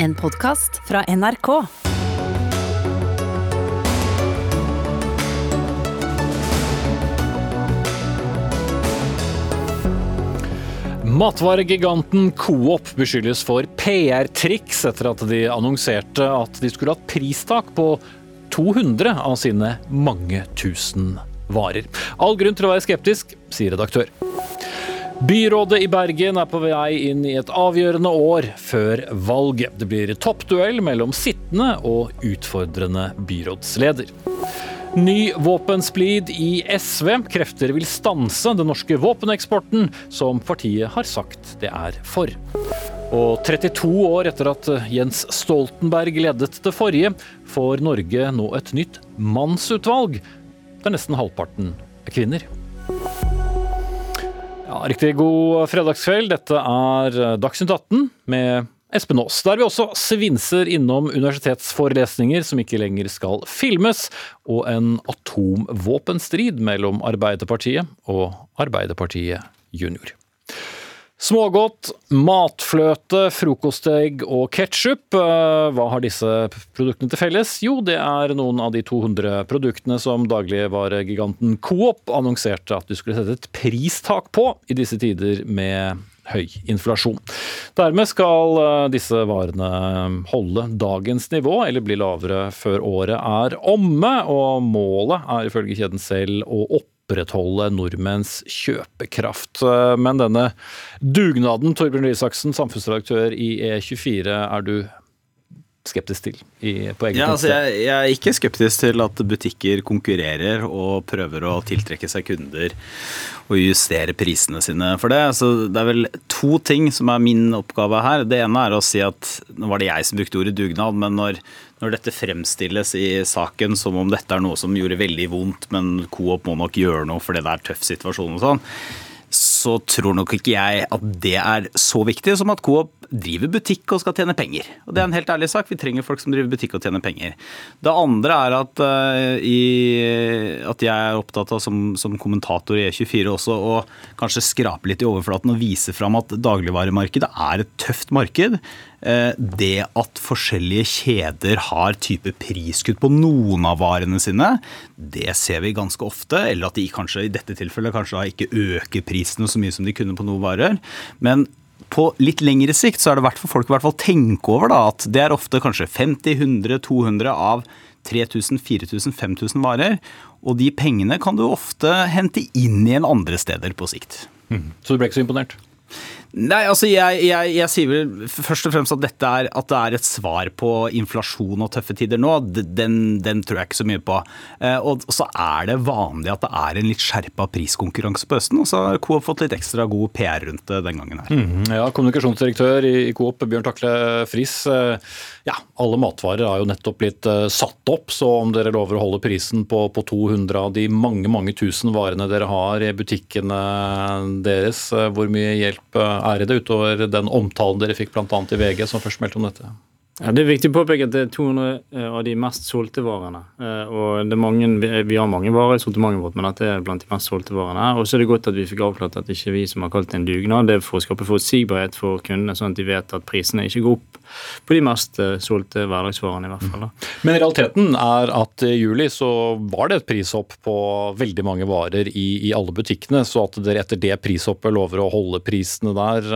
En podkast fra NRK. Matvaregiganten Coop beskyldes for PR-triks etter at de annonserte at de skulle hatt pristak på 200 av sine mange tusen varer. All grunn til å være skeptisk, sier redaktør. Byrådet i Bergen er på vei inn i et avgjørende år før valget. Det blir toppduell mellom sittende og utfordrende byrådsleder. Ny våpensplid i SV. Krefter vil stanse den norske våpeneksporten, som partiet har sagt det er for. Og 32 år etter at Jens Stoltenberg ledet det forrige, får Norge nå et nytt mannsutvalg, der nesten halvparten er kvinner. Ja, riktig god fredagskveld. Dette er Dagsnytt 18 med Espen Aas, der vi også svinser innom universitetsforelesninger som ikke lenger skal filmes, og en atomvåpenstrid mellom Arbeiderpartiet og Arbeiderpartiet junior. Smågodt, matfløte, frokostegg og ketsjup. Hva har disse produktene til felles? Jo, det er noen av de 200 produktene som dagligvaregiganten Coop annonserte at de skulle sette et pristak på i disse tider med høy inflasjon. Dermed skal eh, disse varene holde dagens nivå, eller bli lavere før året er omme. Og målet er ifølge kjeden selv å opprettholde nordmenns kjøpekraft. Eh, men denne dugnaden, Torbjørn Røe samfunnsredaktør i E24, er du skeptisk til i, på egen ja, altså jeg, jeg, er ikke skeptisk til at butikker konkurrerer og prøver å tiltrekke seg kunder og justere prisene sine for det. Så det er vel to ting som er min oppgave her. Det ene er å si at nå var det jeg som brukte ordet dugnad, men når, når dette fremstilles i saken som om dette er noe som gjorde veldig vondt, men Coop må nok gjøre noe for det er tøff situasjon og sånn, så tror nok ikke jeg at det er så viktig som at Coop driver butikk og skal tjene penger. Og Det er en helt ærlig sak. Vi trenger folk som driver butikk og tjener penger. Det andre er at, uh, i, at jeg er opptatt av som, som, kommentator i E24 også å kanskje skrape litt i overflaten og vise fram at dagligvaremarkedet er et tøft marked. Uh, det at forskjellige kjeder har type priskutt på noen av varene sine, det ser vi ganske ofte. Eller at de kanskje i dette tilfellet kanskje ikke øker prisene så mye som de kunne på noen varer. Men på litt lengre sikt så er det verdt for folk å hvert fall tenke over da, at det er ofte kanskje 50, 100, 200 av 3000, 4000, 5000 varer. Og de pengene kan du ofte hente inn igjen andre steder på sikt. Mm. Så du ble ikke så imponert? Nei, altså jeg, jeg, jeg, sier vel først og fremst at dette er, at det er et svar på inflasjon og tøffe tider nå. Den, den tror jeg ikke så mye på. Eh, og så er det vanlig at det er en litt skjerpa priskonkurranse på høsten. Og så har Coop fått litt ekstra god PR rundt det den gangen her. Mm, ja, Kommunikasjonsdirektør i, Coop, Bjørn Takle Friis. Eh, ja, alle matvarer har jo nettopp blitt uh, satt opp, så om dere lover å holde prisen på, på 200 av de mange mange tusen varene dere har i butikkene deres, hvor mye hjelp er i det, utover den omtalen dere fikk bl.a. i VG, som først meldte om dette? Ja, Det er viktig å påpeke at det er 200 eh, av de mest solgte varene. Eh, og mange, Vi har mange varer i sortimentet vårt, men dette er blant de mest solgte varene. Og så er det godt at vi fikk avklart at det ikke er vi som har kalt det en dugnad. Det er for å skape forutsigbarhet for kundene, sånn at de vet at prisene ikke går opp på de mest eh, solgte hverdagsvarene. i hvert fall. Da. Men realiteten er at i juli så var det et prishopp på veldig mange varer i, i alle butikkene. Så at dere etter det prishoppet lover å holde prisene der,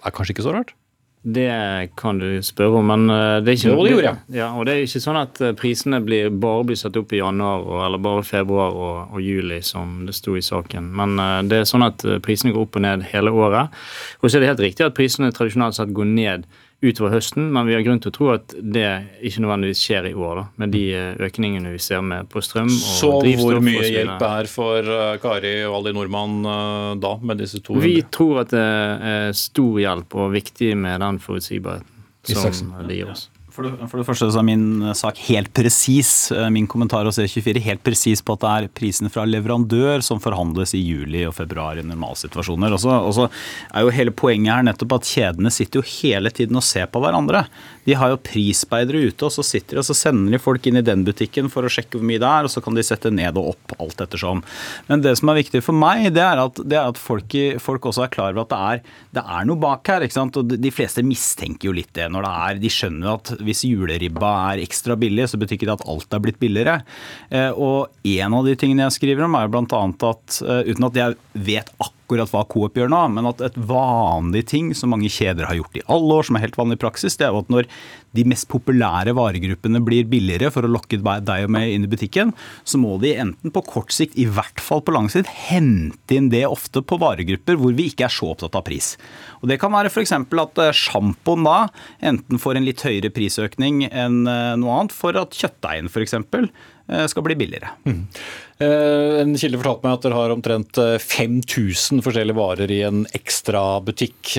er kanskje ikke så rart? Det kan du spørre om, men eh, det er ikke, jo, det. Ja, og det er ikke sånn at eh, prisene blir, bare blir satt opp i januar eller bare februar og, og, juli, som det sto i saken. Men eh, det er sånn at prisene går opp og ned hele året. Og så er det helt riktig at prisene tradisjonelt sett går ned utover høsten, men vi har grunn til å tro at det ikke nødvendigvis skjer i år, da, med de eh, økningene vi ser med på strøm og Så drivstoff. Så hvor mye hjelp er for uh, Kari og alle nordmann uh, da, med disse 200? Vi tror at det er stor hjelp og viktig med den forutsigbarheten som det gir oss. For det, for det, første så er min sak helt presis. Eh, min kommentar hos E24 helt presis på at det er prisen fra leverandør som forhandles i juli og februar i normalsituasjoner. Og så er jo hele poenget her nettopp at kjedene sitter jo hele tiden og ser på hverandre. De har jo prisspeidere ute, og så sitter de og så sender de folk inn i den butikken for å sjekke hvor mye det er, og så kan de sette ned og opp alt ettersom. Men det som er viktig for meg, det er at, det er at folk, folk, også er klar over at det er, det er noe bak her. ikke sant? Og de fleste mistenker jo litt det når det er De skjønner jo at hvis juleribba er ekstra billig, så betyr ikke det at alt er blitt billigere. Eh, og en av de tingene jeg skriver om, er jo bl.a. at eh, uten at jeg vet akkurat akkurat hva Coop gjør nå, men at et vanlig ting som mange kjeder har gjort i alle år, som er helt vanlig praksis, det er at når de mest populære varegruppene blir billigere for å lokke deg og meg inn i butikken, så må de enten på kort sikt, i hvert fall på lang sikt, hente inn det ofte på varegrupper hvor vi ikke er så opptatt av pris. Og Det kan være f.eks. at eh, sjampoen da enten får en litt høyere prisøkning enn eh, noe annet, for at kjøttdeigen f.eks. Eh, skal bli billigere. Mm. En kilde fortalte meg at dere har omtrent 5000 forskjellige varer i en ekstrabutikk.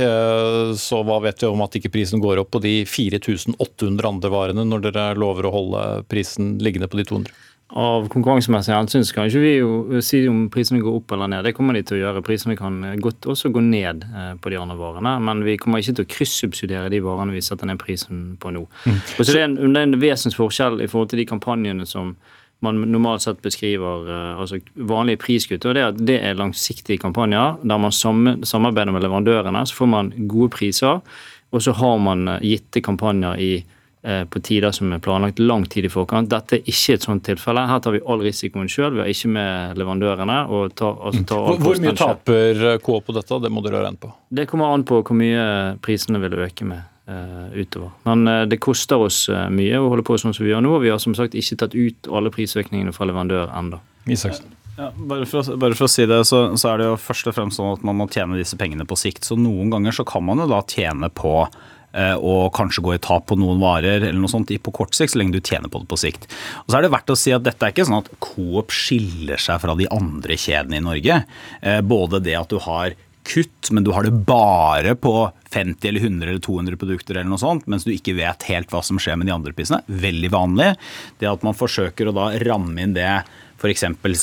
Så hva vet vi om at ikke prisen går opp på de 4800 andre varene, når dere lover å holde prisen liggende på de 200? Av konkurransemessige hensyn kan ikke vi jo si om prisene går opp eller ned. Det kommer de til å gjøre. Prisene kan godt også gå ned eh, på de andre varene. Men vi kommer ikke til å kryssubsidiere de varene vi setter ned prisen på nå. Mm. Og så det er en, det er en vesensforskjell i forhold til de kampanjene som man normalt sett beskriver eh, altså vanlige priskutt. og Det er at det er langsiktige kampanjer der man samarbeider med leverandørene. Så får man gode priser, og så har man eh, gitte kampanjer i Eh, på tider som er planlagt lang tid i forkant. Dette er ikke et sånt tilfelle. Her tar vi all risikoen sjøl. Vi har ikke med leverandørene. Tar, altså tar hvor, hvor mye taper K på dette? Det må dere regne på. Det kommer an på hvor mye prisene vil øke med utover. Men uh, det koster oss uh, mye å holde på sånn som vi gjør nå. Og Vi har som sagt ikke tatt ut alle prisøkningene fra leverandør ennå. Ja, bare, for å, bare, for å, si det, så, så, er det jo først og fremst sånn at man må tjene disse pengene på sikt. Så noen ganger så kan man jo da tjene på Eh, å kanskje gå i tap på noen varer eller noe sånt på kort sikt, så lenge du tjener på det på sikt. Og så er det verdt å si at dette er ikke sånn at Coop skiller seg fra de andre kjedene i Norge. Eh, både det at du har kutt, men du har det bare på 50 eller 100 eller 200 produkter eller noe sånt, mens du ikke vet helt hva som skjer med de andre prisene. Veldig vanlig. Det at man forsøker å da ramme inn det for eksempel,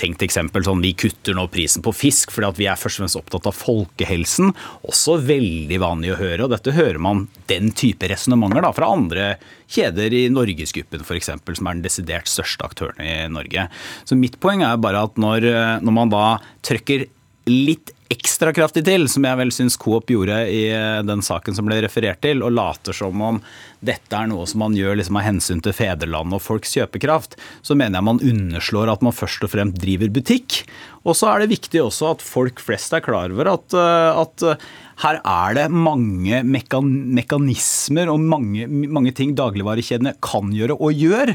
tenkt eksempel sånn vi kutter nå prisen på fisk fordi at vi er først og fremst opptatt av folkehelsen. Også veldig vanlig å høre, og dette hører man den type resonnementer fra andre kjeder i Norgesgruppen f.eks., som er den desidert største aktøren i Norge. Så mitt poeng er bare at når, når man da trykker litt ekstra kraftig til, som jeg vel syns Coop gjorde i eh, den saken som ble referert til, og later som om dette er noe som man gjør liksom av hensyn til fedrelandet og folks kjøpekraft, så mener jeg man underslår at man først og fremst driver butikk. Og så er det viktig også at folk flest er klar over at, eh, at eh, her er det mange mekanismer og mange, mange ting dagligvarekjedene kan gjøre og gjør,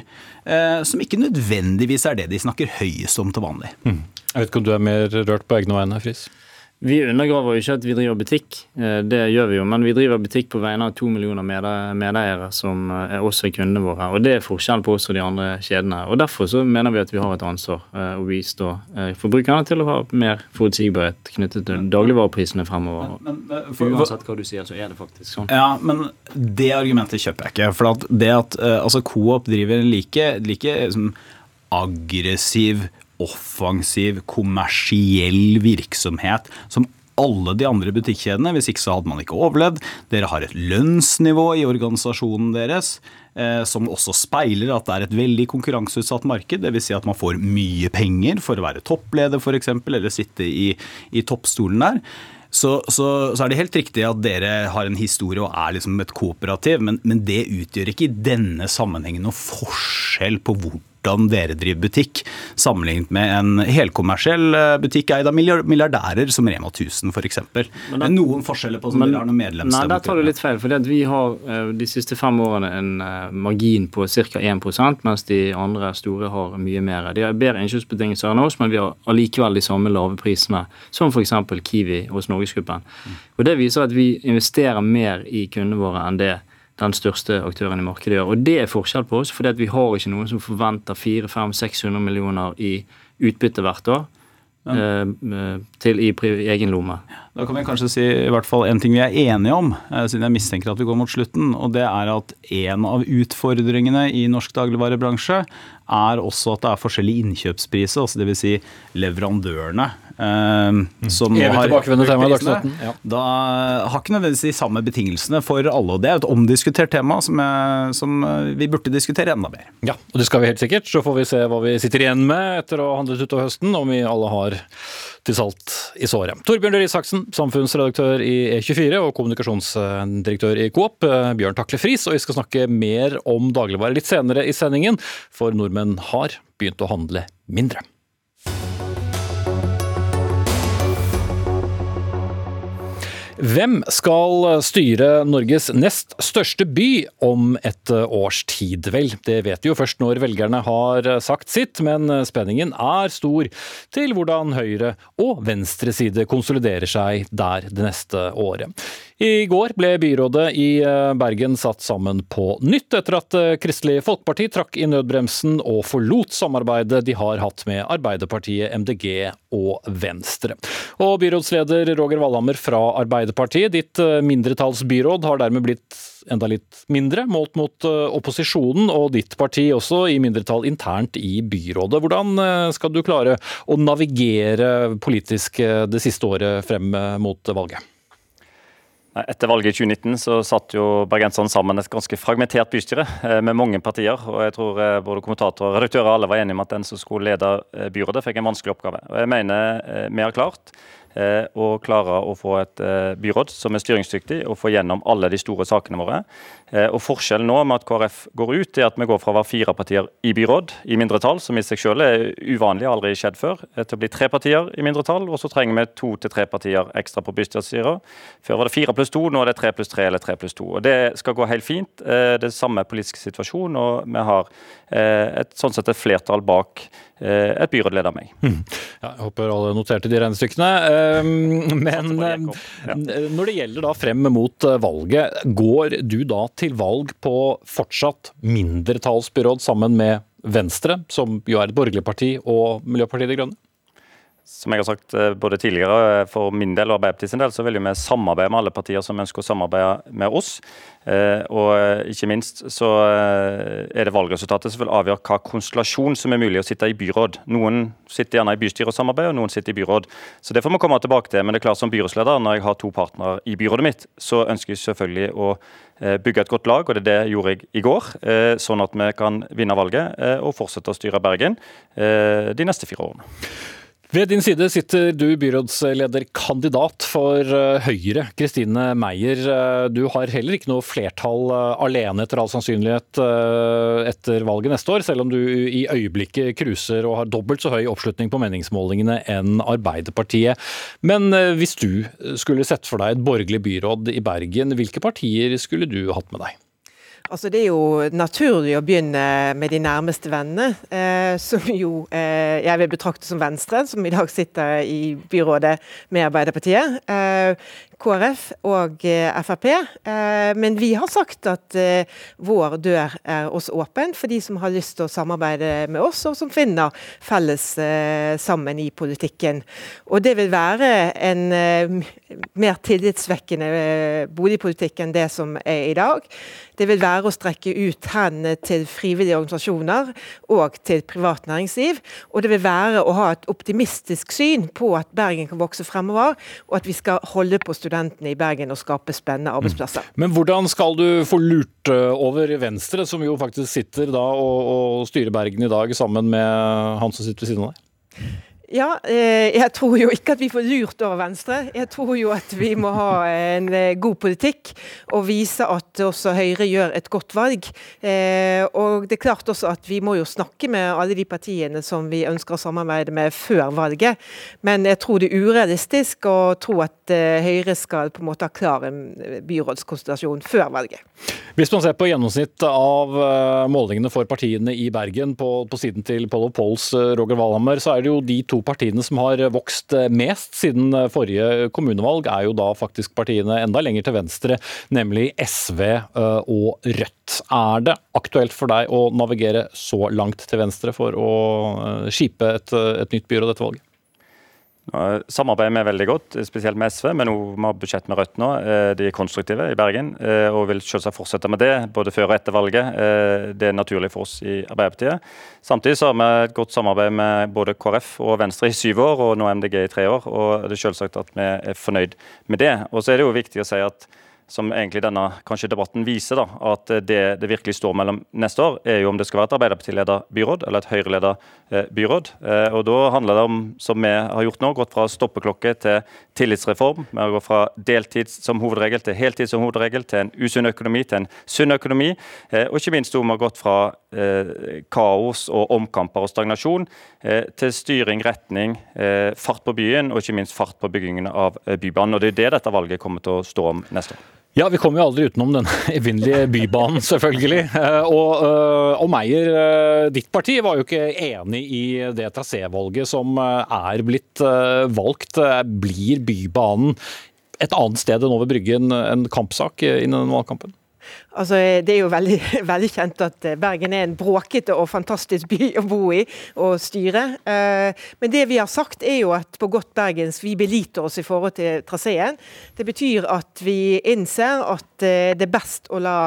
som ikke nødvendigvis er det de snakker høyest om til vanlig. Mm. Jeg vet ikke om du er mer rørt på egne vegne, Friis? Vi undergraver jo ikke at vi driver butikk, eh, det gjør vi jo. Men vi driver butikk på vegne av to millioner medeiere som eh, er også kundene våre. Og det er forskjell på oss og de andre kjedene. Og Derfor så mener vi at vi har et ansvar eh, å bistå forbrukerne til å ha mer forutsigbarhet knyttet til dagligvareprisene fremover. Men, men, for, Uansett hva du sier, så er det faktisk sånn. Ja, men det argumentet kjøper jeg ikke. For at det at altså Coop driver like, like liksom, aggressiv offensiv, kommersiell virksomhet som alle de andre butikkjedene. Hvis ikke så hadde man ikke overlevd. Dere har et lønnsnivå i organisasjonen deres eh, som også speiler at det er et veldig konkurranseutsatt marked. Dvs. Si at man får mye penger for å være toppleder f.eks., eller sitte i, i toppstolen der. Så, så, så, er det helt riktig at dere har en historie og er liksom et kooperativ, men, men det utgjør ikke i denne sammenhengen noe forskjell på hvor hvordan dere driver butikk, sammenlignet med en helkommersiell eh, butikk eid av milliardærer som Rema 1000 f.eks. Men det noen forskjeller på som dere har noen medlemsdemokrati. Nei, der tar du litt feil. for Vi har eh, de siste fem årene en eh, margin på ca. 1% mens de andre store har mye mer. De har bedre innkjøpsbetingelser enn oss, men vi har allikevel de samme lave prisene som f.eks. Kiwi hos Norgesgruppen. Mm. Og Det viser at vi investerer mer i kundene våre enn det den største aktøren i markedet gjør. Og det er forskjell på oss, fordi vi har ikke noen som forventer 400-500-600 millioner i utbytte hvert år. eh, til i, i, egen lomme. Da kan vi kanskje si i hvert fall en ting vi er enige om, eh, siden jeg mistenker at vi går mot slutten. Og det er at en av utfordringene i norsk dagligvarebransje er også at det er forskjellig innkjøpsprise, altså dvs. Si leverandørene. Eh, som Evig har tilbakevendende tema i Dagsnytt 18, ja. Da har ikke nødvendigvis de samme betingelsene for alle. og Det er et omdiskutert tema som, jeg, som vi burde diskutere enda mer. Ja, og det skal vi helt sikkert. Så får vi se hva vi sitter igjen med etter å ha handlet utover høsten, om vi alle har til salt i såret. Torbjørn Røe Isaksen, samfunnsredaktør i E24 og kommunikasjonsdirektør i Coop. Eh, Bjørn Takle Friis, og vi skal snakke mer om dagligvare litt senere i sendingen, for nordmenn har begynt å handle mindre. Hvem skal styre Norges nest største by om et års tid? Vel, det vet vi jo først når velgerne har sagt sitt, men spenningen er stor til hvordan høyre og venstre side konsoliderer seg der det neste året. I går ble byrådet i Bergen satt sammen på nytt, etter at Kristelig Folkeparti trakk i nødbremsen og forlot samarbeidet de har hatt med Arbeiderpartiet, MDG og Venstre. Og byrådsleder Roger Valhammer fra Arbeiderpartiet, ditt mindretallsbyråd har dermed blitt enda litt mindre, målt mot opposisjonen, og ditt parti også i mindretall internt i byrådet. Hvordan skal du klare å navigere politisk det siste året frem mot valget? Etter valget i 2019 så satt jo bergenserne sammen et ganske fragmentert bystyre med mange partier. og jeg tror Både kommentatorer og redaktører alle var enige om at den som skulle lede byrådet, fikk en vanskelig oppgave. Og Jeg mener vi har klart å klare å få et byråd som er styringsdyktig og få gjennom alle de store sakene våre. Og Forskjellen nå med at KrF går ut, er at vi går fra å være fire partier i byråd, i mindretall, som i seg selv er uvanlig, aldri skjedd før, til å bli tre partier i mindretall. Og så trenger vi to til tre partier ekstra på bystyrestyret. Før var det fire pluss to, nå er det tre pluss tre eller tre pluss to. Og Det skal gå helt fint. Det er samme politiske situasjon, og vi har et, sånn sett et flertall bak et byråd leder meg. Ja, jeg håper alle noterte de regnestykkene. Men når det gjelder da frem mot valget, går du da til valg på fortsatt mindretallsbyråd sammen med Venstre, som jo er et borgerlig parti, og Miljøpartiet De Grønne? Som jeg har sagt både tidligere, for min del og Arbeiderpartiet sin del, så vil vi samarbeide med alle partier som ønsker å samarbeide med oss. Og ikke minst så er det valgresultatet som vil avgjøre hva konstellasjon som er mulig å sitte i byråd. Noen sitter gjerne i bystyre og samarbeider, og noen sitter i byråd. Så det får vi komme tilbake til. Men det er klart som byrådsleder, når jeg har to partnere i byrådet mitt, så ønsker jeg selvfølgelig å bygge et godt lag, og det er det jeg gjorde jeg i går. Sånn at vi kan vinne valget og fortsette å styre Bergen de neste fire årene. Ved din side sitter du byrådslederkandidat for Høyre, Kristine Meyer. Du har heller ikke noe flertall alene etter all sannsynlighet etter valget neste år, selv om du i øyeblikket cruiser og har dobbelt så høy oppslutning på meningsmålingene enn Arbeiderpartiet. Men hvis du skulle sett for deg et borgerlig byråd i Bergen, hvilke partier skulle du hatt med deg? Altså Det er jo naturlig å begynne med de nærmeste vennene, eh, som jo eh, jeg vil betrakte som Venstre, som i dag sitter i byrådet med Arbeiderpartiet. Eh, KrF og Frp. Men vi har sagt at vår dør er også åpen for de som har lyst til å samarbeide med oss, og som finner felles sammen i politikken. Og det vil være en mer tillitsvekkende boligpolitikk enn det som er i dag. Det vil være å strekke ut hendene til frivillige organisasjoner og til privat næringsliv. Og det vil være å ha et optimistisk syn på at Bergen kan vokse fremover, og at vi skal holde på studentene i Bergen og skape spennende arbeidsplasser. Men hvordan skal du få lurt over Venstre, som jo faktisk sitter da og, og styrer Bergen i dag, sammen med han som sitter ved siden av deg? Ja, eh, jeg tror jo ikke at vi får lurt over Venstre. Jeg tror jo at vi må ha en god politikk og vise at også Høyre gjør et godt valg. Eh, og det er klart også at vi må jo snakke med alle de partiene som vi ønsker å samarbeide med før valget. Men jeg tror det er urealistisk å tro at Høyre skal på en måte ha klar en byrådskonstellasjon før valget. Hvis man ser på gjennomsnitt av målingene for partiene i Bergen på, på siden til Polo Pols Roger Valhammer, så er det jo de to partiene som har vokst mest siden forrige kommunevalg, er jo da faktisk partiene enda lenger til venstre, nemlig SV og Rødt. Er det aktuelt for deg å navigere så langt til venstre for å skipe et, et nytt byråd etter valget? Samarbeider vi veldig godt, spesielt med SV, men vi har budsjett med Rødt nå. De er konstruktive i Bergen og vil selvsagt fortsette med det, både før og etter valget. Det er naturlig for oss i Arbeiderpartiet. Samtidig så har vi et godt samarbeid med både KrF og Venstre i syv år, og nå MDG i tre år. og Det er selvsagt at vi er fornøyd med det. Og så er det jo viktig å si at som egentlig denne kanskje debatten viser, da, at det det virkelig står mellom neste år, er jo om det skal være et Arbeiderparti-leda byråd eller et Høyre-leda byråd. Eh, og Da handler det om, som vi har gjort nå, gått fra stoppeklokke til tillitsreform. Vi har gått fra deltid som hovedregel til heltid som hovedregel, til en usunn økonomi til en sunn økonomi. Eh, og ikke minst vi har gått fra eh, kaos og omkamper og stagnasjon til styring, retning, fart på byen og ikke minst fart på byggingen av Bybanen. Og Det er det dette valget kommer til å stå om neste år. Ja, vi kommer jo aldri utenom denne evinnelige Bybanen, selvfølgelig. Eh, og, eh, og Meyer, eh, ditt parti var jo ikke enig i det trasévalget som er blitt valgt. Blir Bybanen et annet sted enn over Bryggen en kampsak innen valgkampen? Altså, det er jo veldig, veldig, kjent at eh, Bergen er en bråkete og fantastisk by å bo i og styre. Eh, men det vi har sagt er jo at på godt bergens vi beliter oss i forhold til traseen. Det betyr at vi innser at eh, det er best å la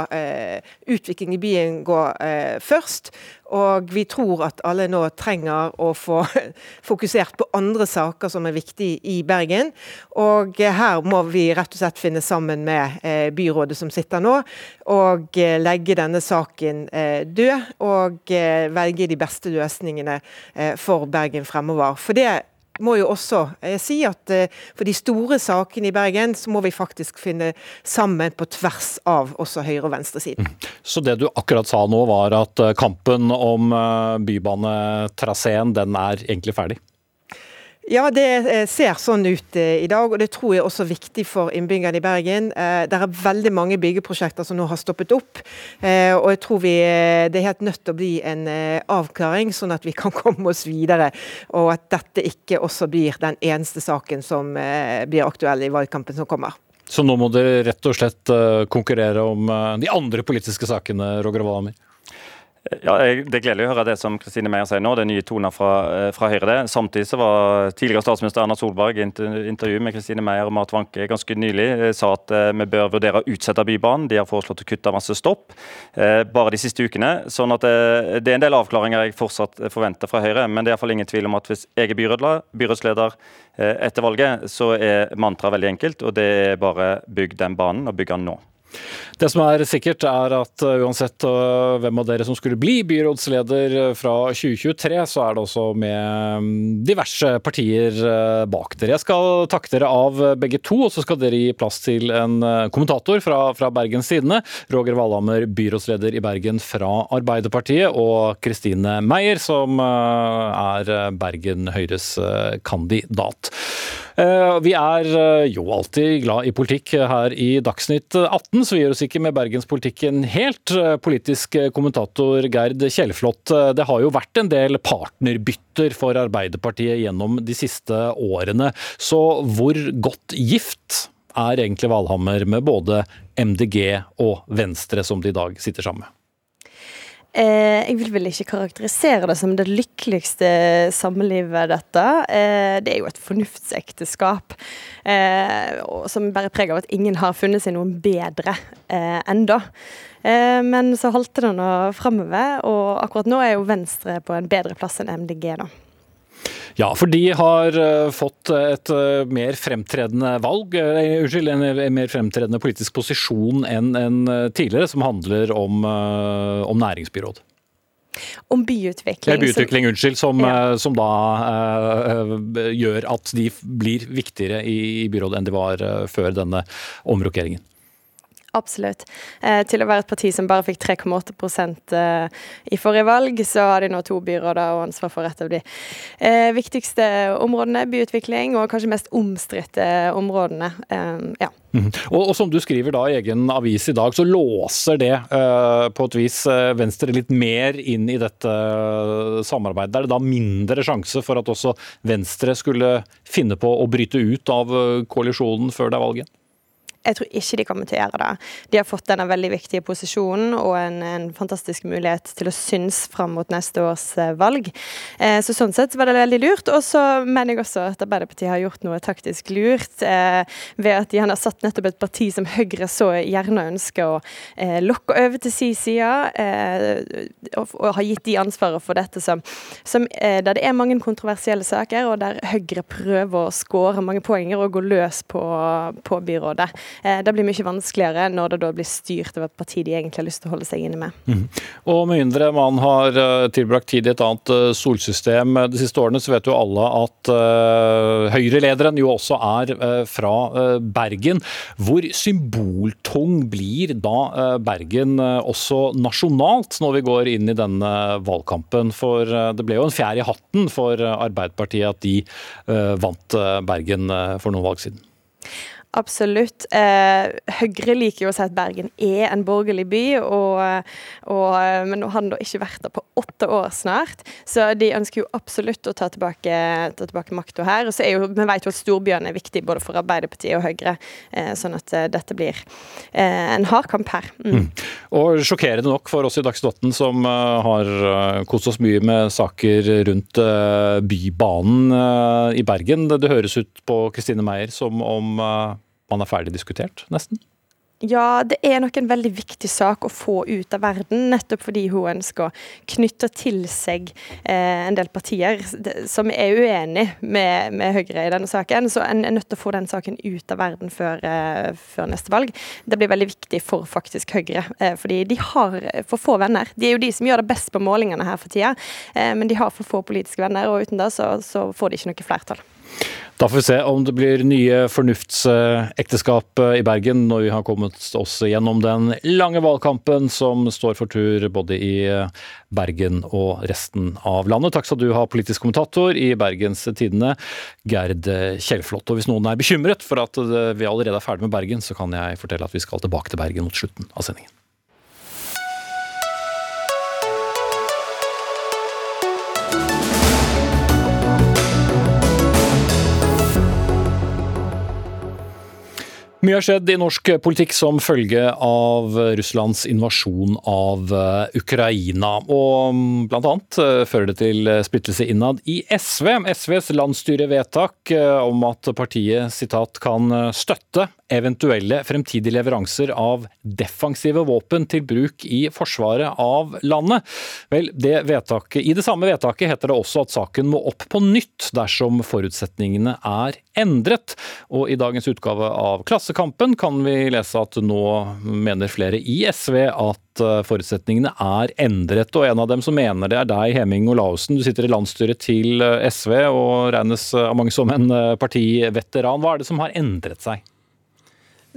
utvikling i byen gå først. Og vi tror at alle nå trenger å få fokusert på andre saker som er viktige i Bergen. Og her må vi rett og slett finne sammen med byrådet som sitter nå. Og og eh, legge denne saken eh, død, og eh, velge de beste løsningene for Bergen fremover. For det må jo også si at for de store sakene i Bergen, så må vi faktisk finne sammen på tvers av også høyre- og venstresiden. Mm. Så det du akkurat sa nå var at kampen om bybanetraseen, den er egentlig ferdig? Ja, det eh, ser sånn ut eh, i dag, og det tror jeg også er viktig for innbyggerne i Bergen. Eh, det er veldig mange byggeprosjekter som nå har stoppet opp, og jeg tror vi, det er helt nødt til å bli en avklaring, sånn at vi kan komme oss videre. Og at dette ikke også blir den eneste saken som blir aktuell i valgkampen som kommer. Så nå må dere rett og slett konkurrere om de andre politiske sakene, Roger Walhammer? Ja, Det er gledelig å høre det som Kristine Meyer sier nå. Det er nye toner fra, eh, fra Høyre. det. Samtidig så var tidligere statsminister Erna Solberg i intervju med Kristine Meyer og Marit Wanke ganske nylig eh, sa at eh, vi bør vurdere å utsette Bybanen. De har foreslått å kutte masse stopp bare de siste ukene. sånn at det, er en del avklaringer jeg fortsatt forventer fra Høyre. Men det er iallfall ingen tvil om at hvis jeg er byrådsleder etter valget, så er mantraet veldig enkelt, og det er bare bygg den banen, og bygg den nå. Det som er sikkert, er at uh, uansett uh, hvem av dere som skulle bli byrådsleder uh, fra 2023, så er det også med um, diverse partier bak dere. Jeg skal takke dere av begge to, og så skal dere gi plass til en kommentator fra, fra Bergens Tidende. Roger Valhammer, byrådsleder i Bergen fra Arbeiderpartiet, og Kristine Meyer, som er Bergen Høyres kandidat. Eh, vi er eh, jo alltid glad i politikk her i Dagsnytt 18, så vi gjør oss ikke med bergenspolitikken helt. Eh, politisk kommentator Gerd Kjellflot, det har jo vært en del partnerbytter for Arbeiderpartiet gjennom de siste årene. Så hvor godt gift er egentlig Valhammer med både MDG og Venstre, som de i dag sitter sammen med? Eh, jeg vil vel ikke karakterisere det som det lykkeligste samlivet, dette. Eh, det er jo et fornuftsekteskap eh, som bærer preg av at ingen har funnet seg noen bedre eh, enda. Eh, men så holdt det nå framover, og akkurat nå er jo Venstre på en bedre plass enn MDG, da. Ja, for de har uh, fått et uh, mer fremtredende valg, uh, unnskyld, en, mer fremtredende politisk posisjon enn en tidligere, som handler om, om næringsbyråd. Om byutvikling. Ja, byutvikling, som, unnskyld. Som, ja. som da gjør at de blir viktigere i, i byrådet enn de var før denne omrokeringen. Absolutt. Eh, til å være et parti som bare fikk 3,8 eh, i forrige valg, så har de nå to byråder og ansvar for et av de eh, viktigste områdene, byutvikling, og kanskje mest omstridte områdene. Eh, ja. Mm. Og, og, som du skriver da i egen avis i dag, så låser det eh, på et vis eh, Venstre litt mer inn i dette samarbeidet. Er det da mindre sjanse for at også Venstre skulle finne på å bryte ut av koalisjonen før det er valget? Jeg tror ikke de kommer til å gjøre det. De har fått denne veldig viktige posisjonen og en, en fantastisk mulighet til å synes fram mot neste års eh, valg. Eh, så sånn sett var det veldig lurt. Og så mener jeg også at Arbeiderpartiet har gjort noe taktisk lurt eh, ved at de har satt nettopp et parti som Høyre så gjerne ønsker å eh, lokke over til sin side, eh, og, og, har gitt de ansvaret for dette som, som eh, der det er mange kontroversielle saker, og der Høyre prøver å skåre mange poenger og gå løs på, på byrådet. Eh, det blir mye vanskeligere når det da blir styrt av et parti de egentlig har lyst til å holde seg inne med. Mm. Og med mindre man har eh, tilbrakt tid i et annet eh, solsystem de siste årene, så vet jo alle at Høyre-lederen jo også er fra Bergen. Hvor symboltung blir da Bergen også nasjonalt når vi går inn i denne valgkampen? For det ble jo en fjær i hatten for Arbeiderpartiet at de vant Bergen for noen valg siden. Absolutt. Eh, Høyre liker jo å si at Bergen er en borgerlig by, og, og, men nå har den da ikke vært der på åtte år snart. Så de ønsker jo absolutt å ta tilbake, ta tilbake makta her. Og så er jo, Vi vet jo at storbyene er viktig både for Arbeiderpartiet og Høyre, eh, sånn at eh, dette blir eh, en hard kamp her. Mm. Mm. Og sjokkerende nok for oss i Dagsnytt som uh, har uh, kost oss mye med saker rundt uh, Bybanen i Bergen. Det høres ut på Kristine Meier som om man er ferdig diskutert, nesten? Ja, det er nok en veldig viktig sak å få ut av verden, nettopp fordi hun ønsker å knytte til seg eh, en del partier som er uenig med, med, Høyre i denne saken. Så en er nødt til å få den saken ut av verden før, eh, før neste valg. Det blir veldig viktig for faktisk Høyre, eh, fordi de har for få venner. De er jo de som gjør det best på målingene her for tida, eh, men de har for få politiske venner, og uten det så, så får de ikke noe flertall. Da får vi se om det blir nye fornuftsekteskap i Bergen når vi har kommet oss gjennom den lange valgkampen som står for tur både i Bergen og resten av landet. Takk skal du ha, politisk kommentator i Bergens Tidende, Gerd Kjellflot. Og hvis noen er bekymret for at vi allerede er ferdig med Bergen, så kan jeg fortelle at vi skal tilbake til Bergen mot slutten av sendingen. Mye har skjedd i norsk politikk som følge av Russlands invasjon av eh, Ukraina. Og bl.a. blant annet eh, fører det til splittelse innad i SV. SVs landsstyrevedtak eh, om at partiet citat, kan støtte eventuelle fremtidige leveranser av defensive våpen til bruk i forsvaret av landet. Vel, det vedtaket, I det samme vedtaket heter det også at saken må opp på nytt dersom forutsetningene er endret. Og i dagens utgave av Klassekampen kan vi lese at nå mener flere i SV at eh, forutsetningene er endret. Og en av dem som mener det er deg, Heming Olaussen. Du sitter i landsstyret til eh, SV og regnes av mange som en eh, partiveteran. Hva er det som har endret seg?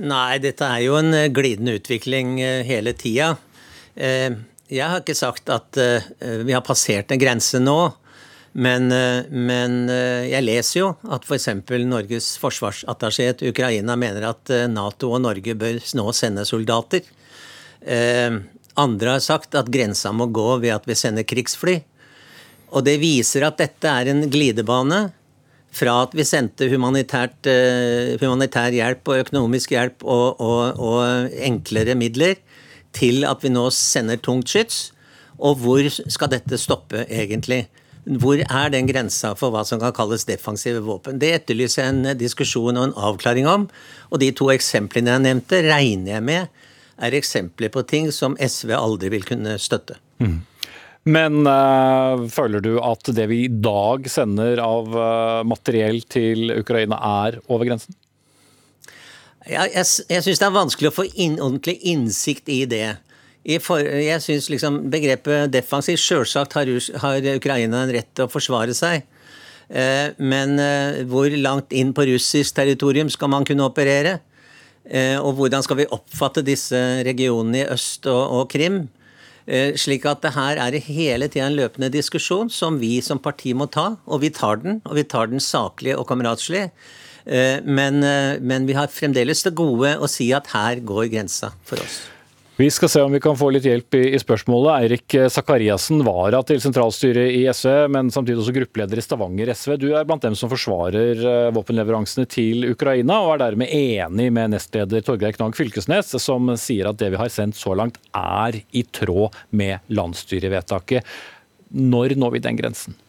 Nei, dette er jo en eh, glidende utvikling eh, hele tida. Eh, jeg har ikke sagt at vi har passert en grense nå. Men, men jeg leser jo at f.eks. Norges forsvarsattaché til Ukraina mener at Nato og Norge bør nå sende soldater. Andre har sagt at grensa må gå ved at vi sender krigsfly. Og det viser at dette er en glidebane fra at vi sendte humanitær hjelp og økonomisk hjelp og, og, og, enklere midler, til at vi nå sender tungt skyts. Og hvor skal dette stoppe, egentlig? Hvor er den grensa for hva som kan kalles defensive våpen? Det etterlyser en diskusjon og en avklaring om. Og de to eksemplene jeg nevnte, regner jeg med er eksempler på ting som SV aldri vil kunne støtte. Mm. Men øh, føler du at det vi i dag sender av øh, materiell til Ukraina er over grensen? Ja, jeg jeg syns det er vanskelig å få inn, ordentlig innsikt i det. For, jeg syns liksom begrepet defensiv Selvsagt har, har, Ukraina en rett til å forsvare seg. Uh, men hvor langt inn på russisk territorium skal man kunne operere? og hvordan skal vi oppfatte disse regionene i øst og, og Krim? Eh, slik at det her er det hele tida en løpende diskusjon som vi som parti må ta, og vi tar den. Og vi tar den saklig og kameratslig. Eh, men, eh, men vi har fremdeles det gode å si at her går grensa for oss. Vi skal se om vi kan få litt hjelp i, spørsmålet. Eirik Sakariassen, vara til sentralstyret i SV, men samtidig også gruppeleder i Stavanger SV. Du er blant dem som forsvarer eh, våpenleveransene til Ukraina, og er dermed enig med nestleder Torgeir Knag Fylkesnes, som sier at det vi har sendt så langt er i tråd med landsstyrevedtaket. Når når vi den grensen?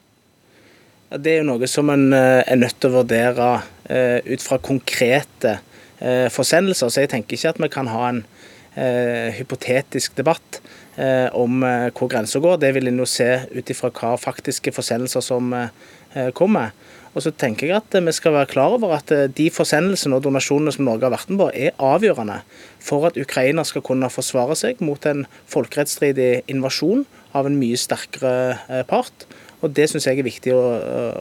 Det er jo noe som en eh, er nødt til å vurdere eh, ut fra konkrete forsendelser. Så jeg tenker ikke at vi kan ha en eh, hypotetisk debatt eh, om eh, hvor grensa går. Det vil en jo se ut ifra hva faktiske forsendelser som eh, kommer. Og så tenker jeg at vi skal være klar over at de forsendelsene og donasjonene som Norge har vært med på, er avgjørende for at Ukraina skal kunne forsvare seg mot en folkerettsstridig invasjon av en mye sterkere part. Og Det syns jeg er viktig å,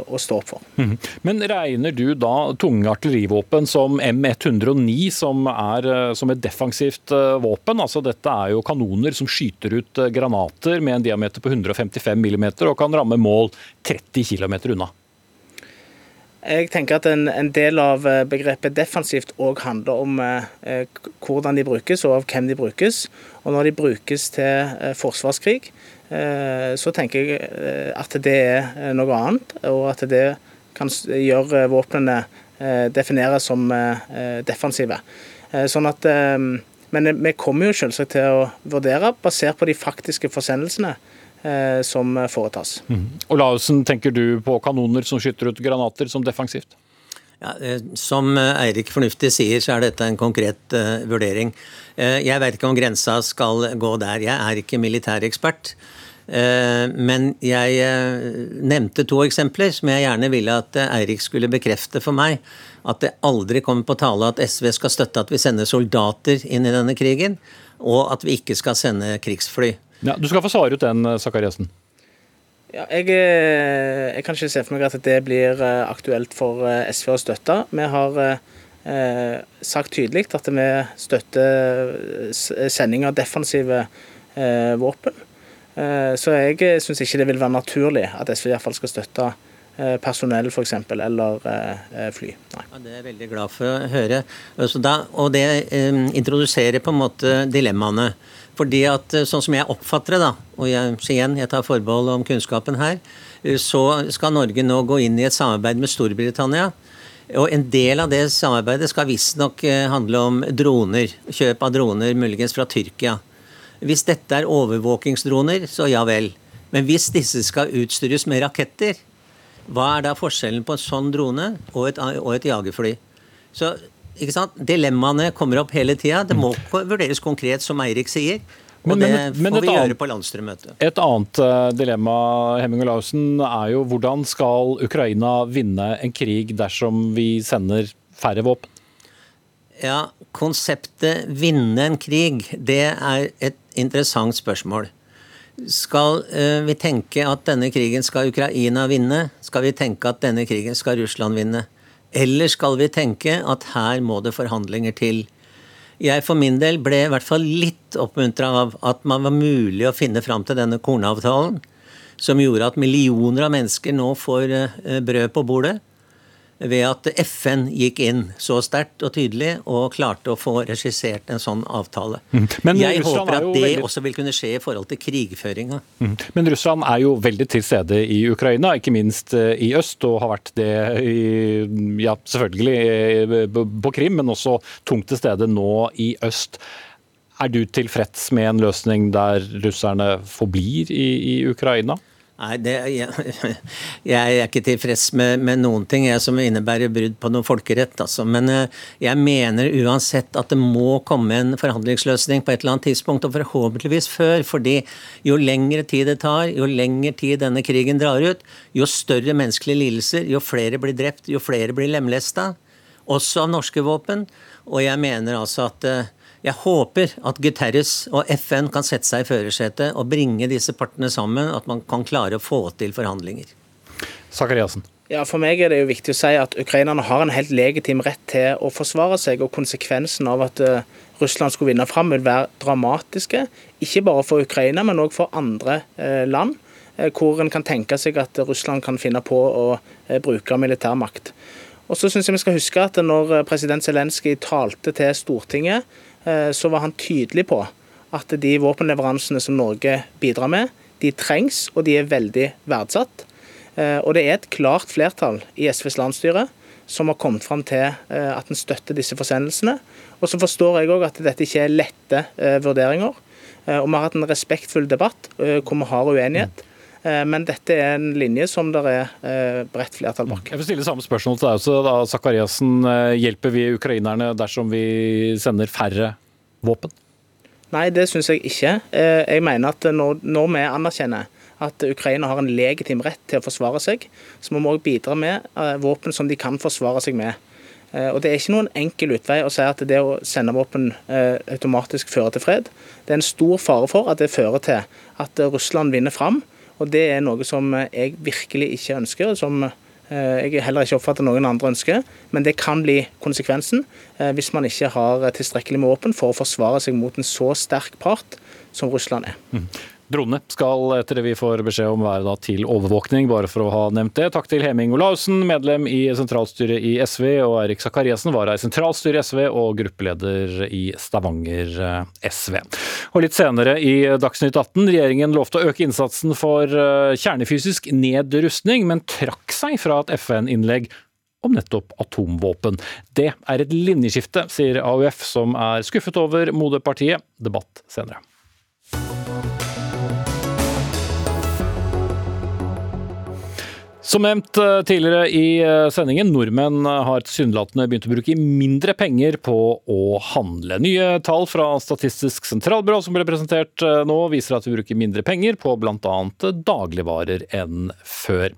å, stå opp for. Mhm. Men regner du da tunge artillerivåpen som M109 som, er, eh, som et defensivt eh, våpen? Altså Dette er jo kanoner som skyter ut eh, granater med en diameter på 155 mm og kan ramme mål 30 km unna. Jeg tenker at en, en, del av begrepet defensivt òg handler om eh, hvordan de brukes og av hvem de brukes. Og når de brukes til eh, forsvarskrig, så tenker jeg eh, at det er eh, noe annet, og at det kan gjøre våpnene defineres som defensive. Sånn at, men vi kommer jo selvsagt til å vurdere, basert på de faktiske forsendelsene som foretas. Mm. Lausen, tenker du på kanoner som skyter ut granater som defensivt? Ja, som Eirik fornuftig sier, så er dette en konkret uh, vurdering. Uh, jeg vet ikke om grensa skal gå der. Jeg er ikke militærekspert. Eh, men jeg eh, nevnte to eksempler som jeg gjerne ville at eh, Eirik skulle bekrefte for meg. At det aldri kommer på tale at SV skal støtte at vi sender soldater inn i denne krigen, og at vi ikke skal sende krigsfly. Ja, du skal få svare ut den, Sakariassen. Ja, jeg, jeg, kan ikke se for meg at det blir aktuelt for SV å støtte. Vi har eh, sagt tydelig at vi støtter sending av defensive eh, våpen. Eh, så jeg eh, syns ikke det vil være naturlig at SV i hvert fall skal støtte personell, personell f.eks. eller fly. Nei. Ja, det er jeg veldig glad for å høre. Da, og det introduserer på en måte dilemmaene. Fordi at Sånn som jeg oppfatter det, da, og jeg, igjen, jeg tar forbehold om kunnskapen her, så skal Norge nå gå inn i et samarbeid med Storbritannia. Og En del av det samarbeidet skal visstnok handle om droner. Kjøp av droner, muligens fra Tyrkia. Hvis dette er overvåkingsdroner, så ja vel. Men hvis disse skal utstyres med raketter, hva er da forskjellen på en sånn drone og et, og et jagerfly? Så ikke sant? Dilemmaene kommer opp hele tida. Det må vurderes konkret, som Eirik sier. Og men, det men, men får vi gjøre på landsstyremøtet. Et annet uh, dilemma Hemming og Lausen, er jo hvordan skal Ukraina vinne en krig dersom vi sender færre våpen? Ja, konseptet 'vinne en krig', det er et interessant spørsmål. Skal uh, vi tenke at denne krigen skal Ukraina vinne? Skal vi tenke at denne krigen skal Russland vinne? Eller skal vi tenke at her må det forhandlinger til? Jeg for min del ble i hvert fall litt oppmuntra av at man var mulig å finne fram til denne kornavtalen, som gjorde at millioner av mennesker nå får uh, brød på bordet ved at FN gikk inn så sterkt og tydelig og klarte å få regissert en sånn avtale. Mm. Jeg Russland håper at det veldig... også vil kunne skje i forhold til krigføringa. Mm. Men Russland er jo veldig til stede i Ukraina, ikke minst eh, i øst, og har vært det i, ja, selvfølgelig eh, på Krim, men også tungt til stede nå i øst. Er du tilfreds med en løsning der russerne forblir i, i Ukraina? Nei, det, jeg, jeg, er ikke tilfreds med, med, noen ting jeg, som innebærer brudd på noen folkerett. Altså. Men eh, jeg mener uansett at det må komme en forhandlingsløsning på et eller annet tidspunkt, og forhåpentligvis før. fordi jo lengre tid det tar, jo lengre tid denne krigen drar ut, jo større menneskelige lidelser, jo flere blir drept, jo flere blir lemlesta. Også av norske våpen. Og jeg mener altså at eh, jeg håper at Guterres og FN kan sette seg i førersetet og bringe disse partene sammen, at man kan klare å få til forhandlinger. Sakariasen. Ja, For meg er det jo viktig å si at ukrainerne har en helt legitim rett til å forsvare seg. og Konsekvensen av at uh, Russland skulle vinne fram, vil være dramatiske. Ikke bare for Ukraina, men òg for andre uh, land. Uh, hvor en kan tenke seg at Russland kan finne på å bruke militærmakt. Og så synes jeg vi skal huske at når president Zelenskyj talte til Stortinget, Eh, så var han tydelig på at de våpenleveransene som Norge bidrar med, de trengs og de er veldig verdsatt. Eh, og det er et klart flertall i SVs landsstyre som har kommet fram til eh, at en støtter disse forsendelsene. Og så forstår jeg òg at dette ikke er lette eh, vurderinger. Og vi har hatt en respektfull debatt hvor vi har uenighet. Men dette er en linje som det er bredt flertall bak. Jeg vil stille samme spørsmål til deg også. da, Sakariassen. Hjelper vi ukrainerne dersom vi sender færre våpen? Nei, det syns jeg ikke. Jeg mener at når, når vi anerkjenner at Ukraina har en legitim rett til å forsvare seg, så må vi òg bidra med eh, våpen som de kan forsvare seg med. Eh, og Det er ikke noen enkel utvei å si at det å sende våpen eh, automatisk fører til fred. Det er en stor fare for at det fører til at Russland vinner fram. Og Det er noe som jeg virkelig ikke ønsker, som jeg heller ikke oppfatter noen andre ønsker. Men det kan bli konsekvensen hvis man ikke har tilstrekkelig med våpen for å forsvare seg mot en så sterk part som Russland er. Mm. Dronene skal etter det vi får beskjed om være til overvåkning, bare for å ha nevnt det. Takk til Heming Olaussen, medlem i sentralstyret i SV, og Eirik Sakariassen, var i sentralstyret i SV og gruppeleder i Stavanger eh, SV. Og litt senere i Dagsnytt 18, regjeringen lovte å øke innsatsen for eh, kjernefysisk nedrustning, men trakk seg fra et FN-innlegg om nettopp atomvåpen. Det er et linjeskifte, sier AUF, som er skuffet over moderpartiet. Debatt senere. Som nevnt eh, tidligere i eh, sendingen, nordmenn har tilsynelatende begynt å bruke mindre penger på å handle. Nye tall fra Statistisk sentralbyrå som ble presentert eh, nå, viser at vi bruker mindre penger på bl.a. dagligvarer enn før.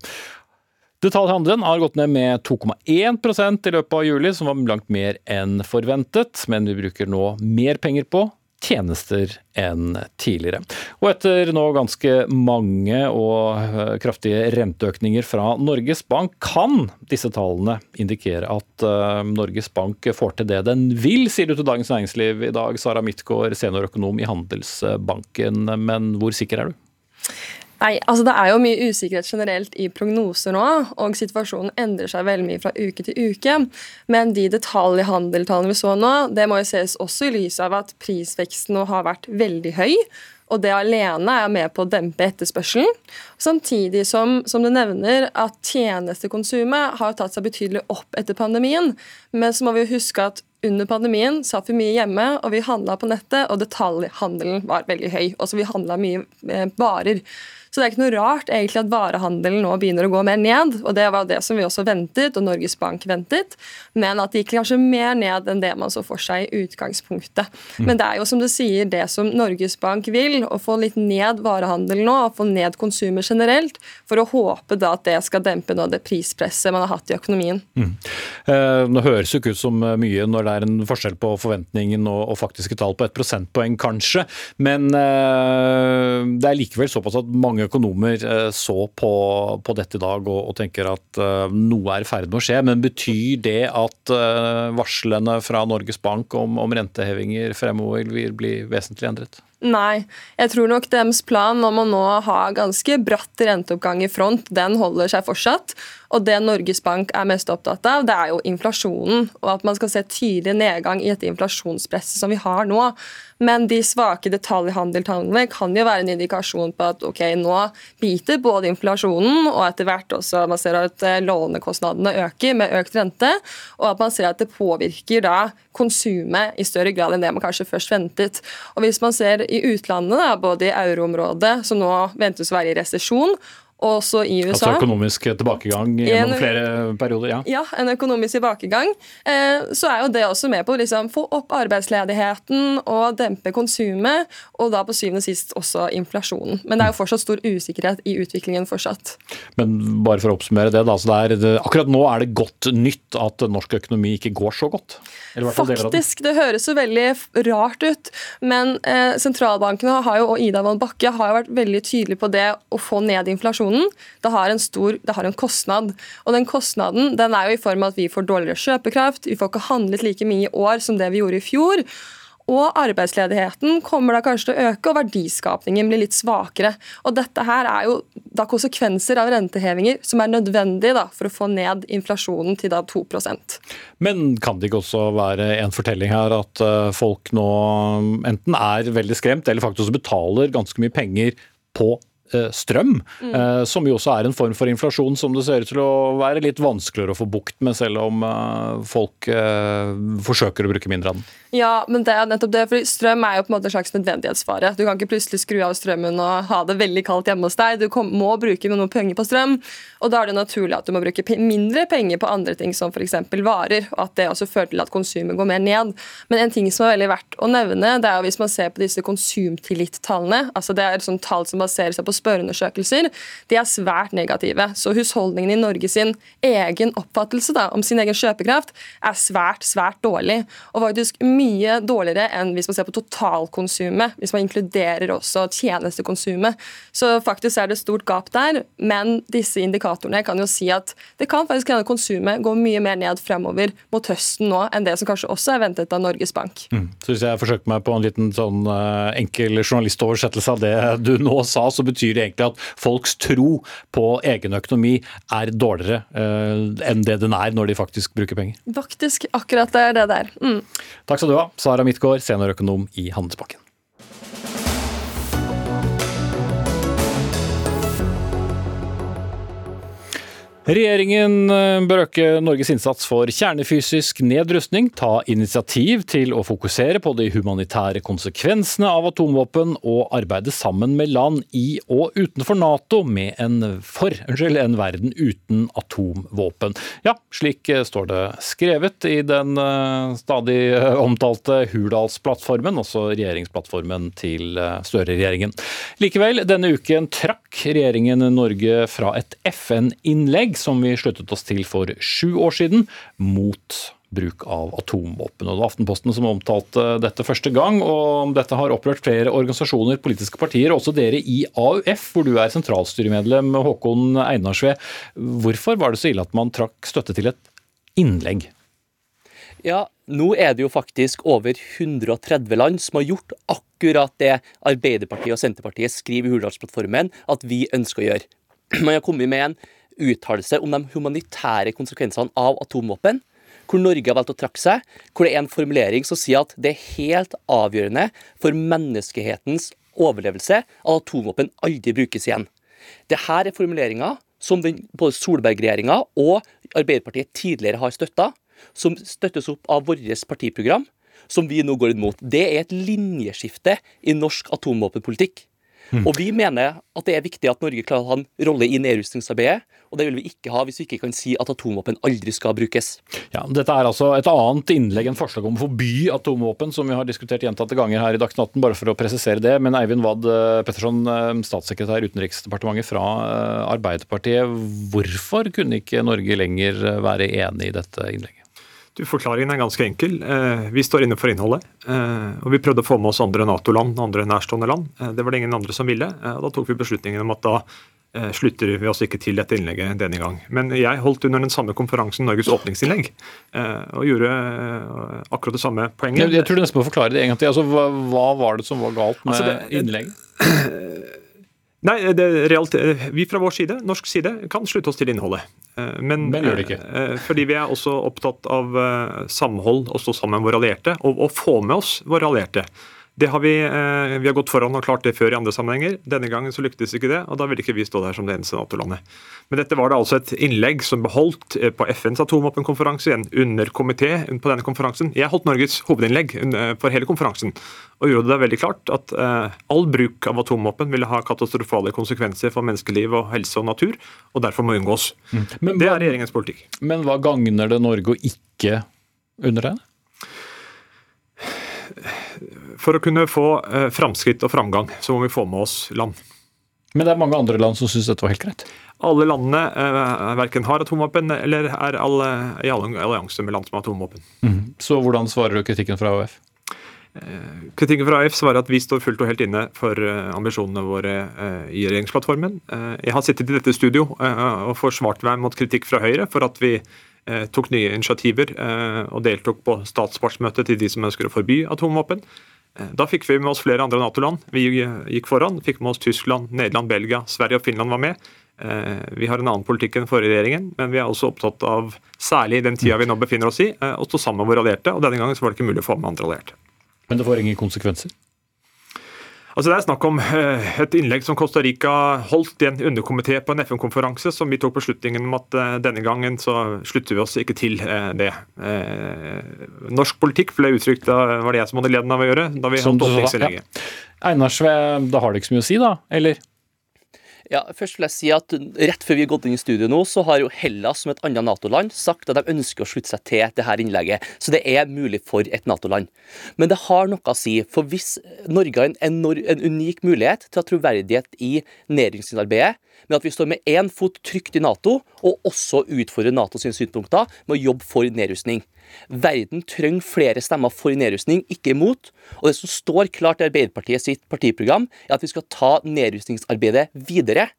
Detaljhandelen har gått ned med 2,1% i løpet av juli, som var langt mer enn forventet. Men vi bruker nå mer penger på tjenester enn tidligere. Og etter nå ganske mange og eh, kraftige renteøkninger fra Norges Bank, kan disse tallene indikere at uh, Norges Bank får til det den vil, sier du til Dagens Næringsliv i dag, Sara Midtgaard, seniorøkonom i Handelsbanken. Men hvor sikker er du? Nei, altså Det er jo mye usikkerhet generelt i prognoser nå, og situasjonen endrer seg veldig mye fra uke til uke. Men de detaljhandeltallene vi så nå, det må jo ses også i lys av at prisveksten nå har vært veldig høy. Og det alene er med på å dempe etterspørselen. Samtidig som, som du nevner, at tjenestekonsumet har tatt seg betydelig opp etter pandemien. Men så må vi jo huske at under pandemien satt vi mye hjemme, og vi handla på nettet, og detaljhandelen var veldig høy. Og så vi handla mye eh, varer. Så det er ikke noe rart egentlig at varehandelen nå begynner å gå mer ned. og Det var det som vi også ventet, og Norges Bank ventet. Men at det gikk kanskje mer ned enn det man så for seg i utgangspunktet. Mm. Men det er jo som du sier, det som Norges Bank vil, å få litt ned varehandelen nå, og få ned konsumet generelt, for å håpe da at det skal dempe av det prispresset man har hatt i økonomien. Mm. Eh, nå høres jo ikke ut som mye når det er en forskjell på forventningen og, og faktiske tall på et prosentpoeng, kanskje. Men eh, det er likevel såpass at mange økonomer eh, så på, på dette i dag og, og, tenker at uh, noe er i ferd med å skje. Men betyr det at uh, varslene fra Norges Bank om, om rentehevinger fremover vil bli vesentlig endret? Nei, jeg tror nok deres plan om å nå ha ganske bratt renteoppgang i front, den holder seg fortsatt. Og det Norges Bank er mest opptatt av, det er jo inflasjonen. Og at man skal se tydelig nedgang i dette inflasjonspresset som vi har nå. Men de svake detaljhandeltallene kan jo være en indikasjon på at ok, nå biter både inflasjonen og etter hvert også man ser at eh, lånekostnadene øker med økt rente, og at man ser at det påvirker da konsumet i større grad enn det man kanskje først ventet. Og Hvis man ser i utlandet, da, både i euroområdet, som nå ventes å være i resesjon, også i USA. Altså økonomisk tilbakegang gjennom en, flere perioder? Ja. ja, en økonomisk tilbakegang. Eh, så er jo det også med på å liksom, få opp arbeidsledigheten og dempe konsumet, og da på syvende og sist også inflasjonen. Men det er jo fortsatt stor usikkerhet i utviklingen fortsatt. Men bare for å oppsummere det, da, så det er, akkurat nå er det godt nytt at norsk økonomi ikke går så godt? Faktisk, det. det. høres jo veldig rart ut, men eh, sentralbankene har jo, og Ida von Bakke har jo vært veldig tydelige på det å få ned inflasjonen. Det har en stor, det har en kostnad. Og den kostnaden den er jo i form av at vi får dårligere kjøpekraft, vi får ikke handlet like mye i år som det vi gjorde i fjor. Og arbeidsledigheten kommer da kanskje til å øke, og verdiskapningen blir litt svakere. Og dette her er jo da konsekvenser av rentehevinger som er nødvendige for å få ned inflasjonen til da 2% Men kan det ikke også være en fortelling her at eh, folk nå enten er veldig skremt, eller faktisk betaler ganske mye penger på strøm, mm. som jo også er en form for inflasjon som det ser ut til å være litt vanskeligere å få bukt med, selv om eh, folk eh, forsøker å bruke mindre av den. Ja, men det er nettopp det, for strøm er jo på en måte en slags nødvendighetsfare. Du kan ikke plutselig skru av strømmen og ha det veldig kaldt hjemme hos deg. Du må bruke noen penger på strøm, og da er det naturlig at du må bruke mindre penger på andre ting, som f.eks. varer, og at det også fører til at konsumet går mer ned. Men en ting som er veldig verdt å nevne, det er jo hvis man ser på disse konsumtillit-tallene, altså det er sånn tall som baserer seg på spørreundersøkelser, de er svært negative. Så husholdningene i Norge sin egen oppfattelse da, om sin egen kjøpekraft er svært, svært dårlig. Og faktisk mye dårligere enn hvis man ser på totalkonsumet, hvis man inkluderer også tjenestekonsumet. Så faktisk er det stort gap der, men disse indikatorene kan jo si at det kan faktisk hende konsumet går mye mer ned fremover mot høsten nå enn det som kanskje også er ventet av Norges Bank. Mm. Så Hvis jeg forsøker meg på en liten sånn uh, enkel journalistoversettelse av det du nå sa, så betyr det egentlig at folks tro på egen økonomi er dårligere uh, enn det den er når de faktisk bruker penger. Faktisk akkurat det er det der. Mm. Takk skal du ha, Sara Midtgaard, seniorøkonom i Handelsbanken. Regjeringen eh, bør øke Norges innsats for kjernefysisk nedrustning, ta initiativ til å fokusere på de humanitære konsekvensene av atomvåpen og arbeide sammen med land i og utenfor Nato med en, for, unnskyld, en verden uten atomvåpen. Ja, slik eh, står det skrevet i den eh, stadig omtalte Hurdalsplattformen, også regjeringsplattformen til Støre-regjeringen. Likevel, denne uken trakk regjeringen Norge fra et FN-innlegg som vi sluttet oss til for sju år siden, mot bruk av atomvåpen. Og det var Aftenposten som omtalte dette første gang, og dette har opprørt flere organisasjoner, politiske partier, også dere i AUF, hvor du er sentralstyremedlem, Håkon Einarsve. Hvorfor var det så ille at man trakk støtte til et innlegg? Ja, nå er det jo faktisk over 130 land som har gjort akkurat det Arbeiderpartiet og Senterpartiet skriver i Hurdalsplattformen at vi ønsker å gjøre. Man har kommet med en uttalelse om de humanitære konsekvensene av atomvåpen, hvor Norge har valgt å trakke seg, hvor det er en formulering som sier at det er helt avgjørende for menneskehetens overlevelse at atomvåpen aldri brukes igjen. Dette er formuleringer som den, både Solberg-regjeringa og Arbeiderpartiet tidligere har støtta, som støttes opp av vårt partiprogram, som vi nå går imot. Det er et linjeskifte i norsk atomvåpenpolitikk. Mm. Og Vi mener at det er viktig at Norge klarer å ha en rolle i nedrustningsarbeidet. Og det vil vi ikke ha hvis vi ikke kan si at atomvåpen aldri skal brukes. Ja, Dette er altså et annet innlegg enn forslag om å forby atomvåpen, som vi har diskutert gjentatte ganger her i Dagsnytt 18, bare for å presisere det. Men Eivind Wad eh, Petterson, eh, statssekretær i Utenriksdepartementet fra eh, Arbeiderpartiet. Hvorfor kunne ikke Norge lenger være enig i dette innlegget? Du, Forklaringen er ganske enkel. Vi står inne for innholdet. Og vi prøvde å få med oss andre Nato-land, andre nærstående land. Det var det ingen andre som ville. Og Da tok vi beslutningen om at da Eh, slutter vi oss ikke til dette innlegget denne gang. Men jeg holdt under den samme konferansen Norges åpningsinnlegg, eh, og gjorde eh, akkurat det samme poenget. Jeg, jeg tror du nesten må forklare det en gang til. Altså, hva, hva, var det som var galt med altså innlegget? Nei, realt, Vi fra vår side, norsk side kan slutte oss til innholdet. Men, Men gjør det ikke. Fordi vi er også opptatt av samhold og stå sammen med våre allierte, og, og få med oss våre allierte. Det har vi, eh, vi har gått foran og klart det før i andre sammenhenger. Denne gangen så lyktes ikke det, og da ville ikke vi stå der som det eneste Nato-landet. Men dette var det altså et innlegg som beholdt eh, på FNs atomvåpenkonferanse, en underkomité på denne konferansen. Jeg holdt Norges hovedinnlegg eh, for hele konferansen, og gjorde det veldig klart at all bruk av atomvåpen ville ha katastrofale konsekvenser for menneskeliv og helse og natur, og derfor må unngås. Mm. Men, det er regjeringens politikk. Men hva gagner det Norge å ikke undertegne? For å kunne få eh, framskritt og framgang, så må vi få med oss land. Men det er mange andre land som syns dette var helt greit? Alle landene eh, verken har atomvåpen eller er alle, i allianse med land som har atomvåpen. Mm. Så hvordan svarer du kritikken fra AUF? Eh, kritikken fra AF svarer at vi står fullt og helt inne for eh, ambisjonene våre i regjeringsplattformen. Jeg har sittet i dette studio og forsvart meg mot kritikk fra Høyre for at vi tok nye initiativer eh, og deltok på statspartsmøtet til de som ønsker å forby atomvåpen. Eh, Da fikk vi med oss flere andre Nato-land. Vi eh, gikk foran. Fikk med oss Tyskland, Nederland, Belgia, Sverige og Finland var med. Eh, Vi har en annen politikk enn forrige regjeringen, men vi er også opptatt av, særlig i den tida vi nå befinner oss i, eh, å stå sammen med våre allierte. Og denne gangen var det ikke mulig å få med andre allierte. Men det får ingen konsekvenser? Altså Det er snakk om eh, et innlegg som Costa Rica holdt i en underkomité på en FN-konferanse, som vi tok beslutningen om at eh, denne gangen så slutter vi oss ikke til eh, det. Norsk politikk ble uttrykt da var det jeg som hadde gleden av å gjøre, da vi holdt Einar Sve, åpningsinnlegget. Einarsve, da har det ikke så mye å si, da? Eller? Ja, først vil jeg si at Rett før vi har gått inn i studio nå, så har jo Hellas som et annet Nato-land sagt at de ønsker å slutte seg til dette innlegget. Så det er mulig for et Nato-land. Men det har noe å si. For hvis Norge har en, en unik mulighet til å ha troverdighet i nedrustningsarbeidet, med at vi står med én fot trygt i Nato, og også utfordrer NATO sine synspunkter med å jobbe for nedrustning. Verden trenger flere stemmer for nedrustning, ikke imot. Og det som står klart i Arbeiderpartiet sitt partiprogram, er at vi skal ta nedrustningsarbeidet videre.